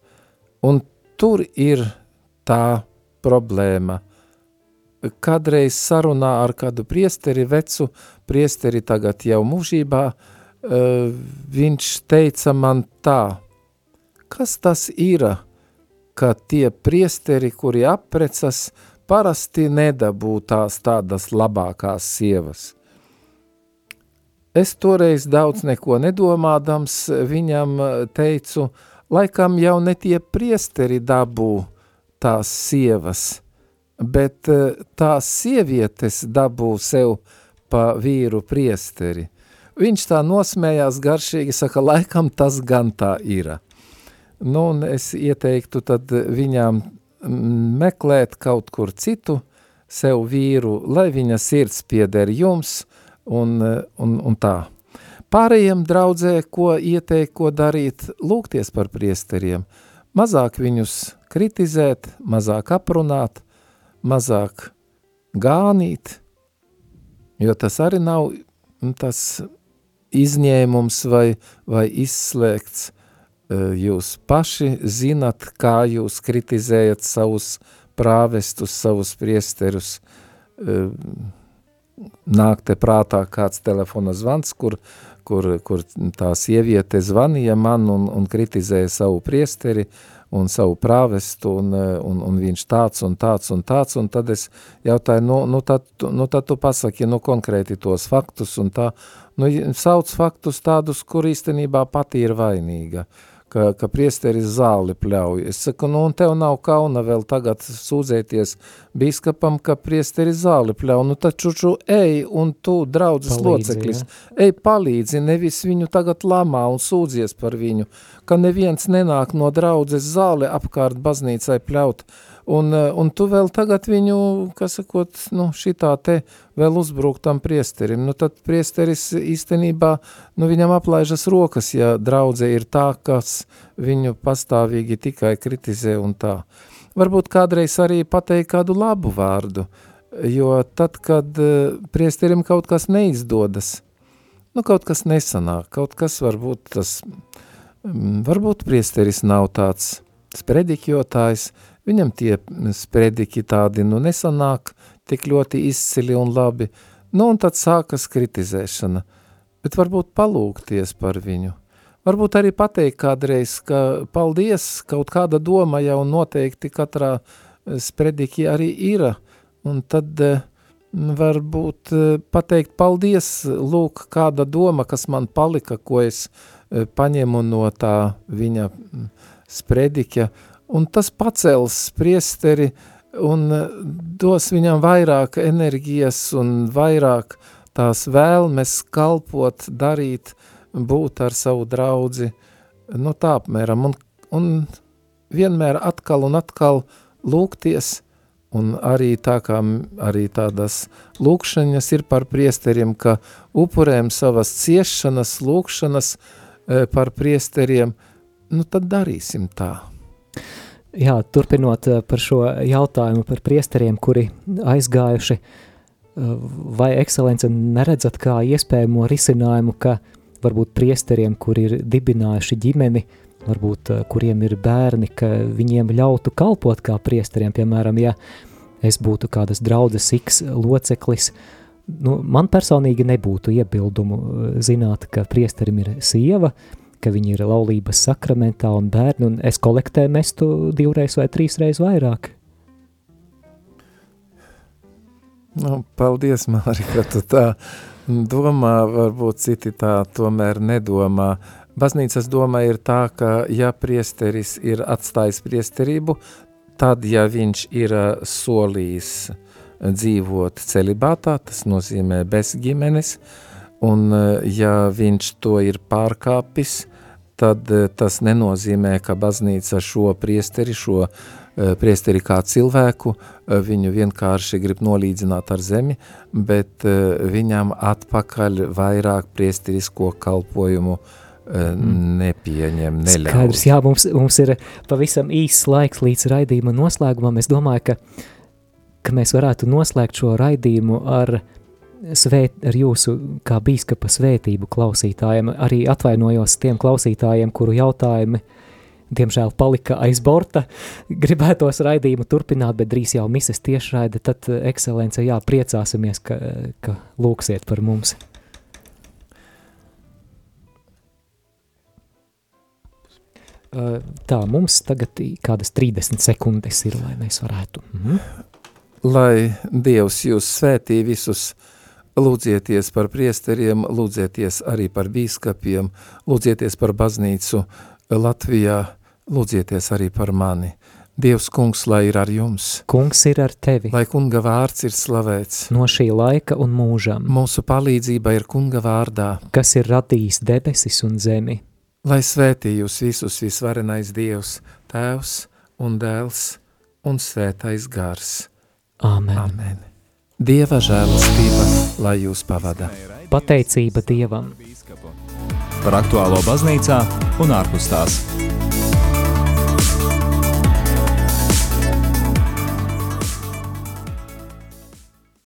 Un tur ir tā problēma. Kadreiz sarunā ar kādu priesteri, vecu priesteri tagad jau mūžībā, uh, viņš teica man tā, kas tas ir, ka tie priesteri, kuri aprecas, parasti nedabū tās tādas labākās sievas. Es toreiz daudz neko nedomādams viņam teicu, laikam jau ne tie priesteri dabū tās sievas, bet tās sievietes dabū sev pa vīru priesteri – Viņš tā nosmējās garšīgi, saka, laikam tas gan tā ir. Nu, un es ieteiktu tad viņām meklēt kaut kur citu sev vīru, lai viņa sirds pieder jums un, un, un tā. Pārējiem draudzē, ko ieteikt, ko darīt, lūgties par priesteriem, mazāk viņus kritizēt, mazāk aprunāt, mazāk gānīt, jo tas arī nav tas izņēmums vai, vai izslēgts. Jūs paši zinat, kā jūs kritizējat savus prāvestus, savus priesterus. Nāk te prātā kāds telefona zvans, kur, kur, kur tā sieviete zvanīja man un, un kritizēja savu priesteri, un savu prāvestu, un, un, un viņš tāds un tāds un tāds, un tad es jautāju, nu, nu, tad, nu tad tu pasaki, nu, konkrēti tos faktus, un tā, nu, sauc faktus tādus, kur īstenībā pati ir vainīga, ka, ka priesteris zāli pļauj. Es saku, nu, un tev nav kauna vēl tagad sūdzēties bīskapam, ka priesteris zāli pļauj, nu, taču ču, ej, un tu, draudzes palīdzi, loceklis, ja? ej, palīdzi, nevis viņu tagad lamā un sūdzies par viņu, ka neviens nenāk no draudzes zāli apkārt baznīcai pļaut, Un, eh, un tu vēl tagad viņu, kas sakot, nu, šitā te vēl uzbruktam priesterim. Nu, tad priesteris īstenībā, nu, viņam aplaižas rokas, ja draudze ir tā, kas viņu pastāvīgi tikai kritizē un tā. Varbūt kādreiz arī pateikt kādu labu vārdu, jo tad, kad eh, priesterim kaut kas neizdodas, nu, kaut kas nesanāk, kaut kas varbūt tas, varbūt priesteris nav tāds sprediķotājs, Viņam tie sprediki tādi nu nesanāk tik ļoti izcili un labi, nu un tad sākas kritizēšana, bet varbūt palūgties par viņu. Varbūt arī pateikt kādreiz, ka paldies, kaut kāda doma jau noteikti katrā eh, sprediki arī ir, un tad eh, varbūt eh, pateikt paldies, lūk, kāda doma, kas man palika, ko es paņemu no tā viņa spredika, un tas pacels priesteri un dos viņam vairāk enerģijas un vairāk tās vēlmes kalpot, darīt, būt ar savu draudzi, nu tā apmēram, un, un vienmēr atkal un atkal lūgties, un arī tā kā arī tādas lūkšanas ir par priesteriem, ka upurēm savas ciešanas, lūkšanas e, par priesteriem, nu tad darīsim tā. Jā, turpinot e, par šo jautājumu par priesteriem, kuri aizgājuši, e, vai ekscelence neredzat kā iespējamo risinājumu, ka varbūt priesteriem, kuri ir dibinājuši ģimeni, varbūt eh, kuriem ir bērni, ka viņiem ļautu kalpot kā priesteriem, piemēram, ja es būtu kādas draudzes X loceklis, nu, man personīgi nebūtu iebildumu eh, zināt, ka priesterim ir sieva, ka viņi ir laulības sakramentā un bērni, un es kolektē mestu divreiz vai trīsreiz vairāk. Nu, paldies, Māri, ka tu tā domā, varbūt citi tā tomēr nedomā. Baznīcas doma ir tā, ka ja priesteris ir atstājis priesterību, tad, ja viņš ir solījis dzīvot celibātā, tas nozīmē bez ģimenes, un ja viņš to ir pārkāpis, tad tas nenozīmē, ka baznīca šo priesteri, šo priesteri kā cilvēku, viņu vienkārši grib nolīdzināt ar zemi, bet viņam atpakaļ vairāk priesterisko kalpojumu uh, Mm. nepieņem, neļauj. Skaidrs, jā, mums, mums ir pavisam īsts laiks līdz raidījuma noslēgumam. Es domāju, ka, ka mēs varētu noslēgt šo raidījumu ar, svēt, ar jūsu kā bīskapa svētību klausītājiem. Arī atvainojos tiem klausītājiem, kuru jautājumi diemžēl palika aiz borta. Gribētos raidījumu turpināt, bet drīz jau mises tiešraide, tad ekscelence, jā, priecāsimies, ka, ka lūksiet par mums. Tā, mums tagad kādas 30 sekundes ir, lai mēs varētu. Mhm. Lai Dievs jūs svētī visus, lūdzieties par priesteriem, lūdzieties arī par bīskapiem, lūdzieties par baznīcu Latvijā, lūdzieties arī par mani. Dievs kungs, lai ir ar jums. Kungs ir ar tevi. Lai kunga vārds ir slavēts. No šī laika un mūžam. Mūsu palīdzība ir kunga vārdā. Kas ir radījis debesis un zemi Lai svētī jūs visus visvarenais Dievs, Tēvs un Dēls un Svētais Gars. Amen. Amen. Dieva žēlastība, lai jūs pavada. Pateicība Dievam. Par aktuālo baznīcā un ārpus tās.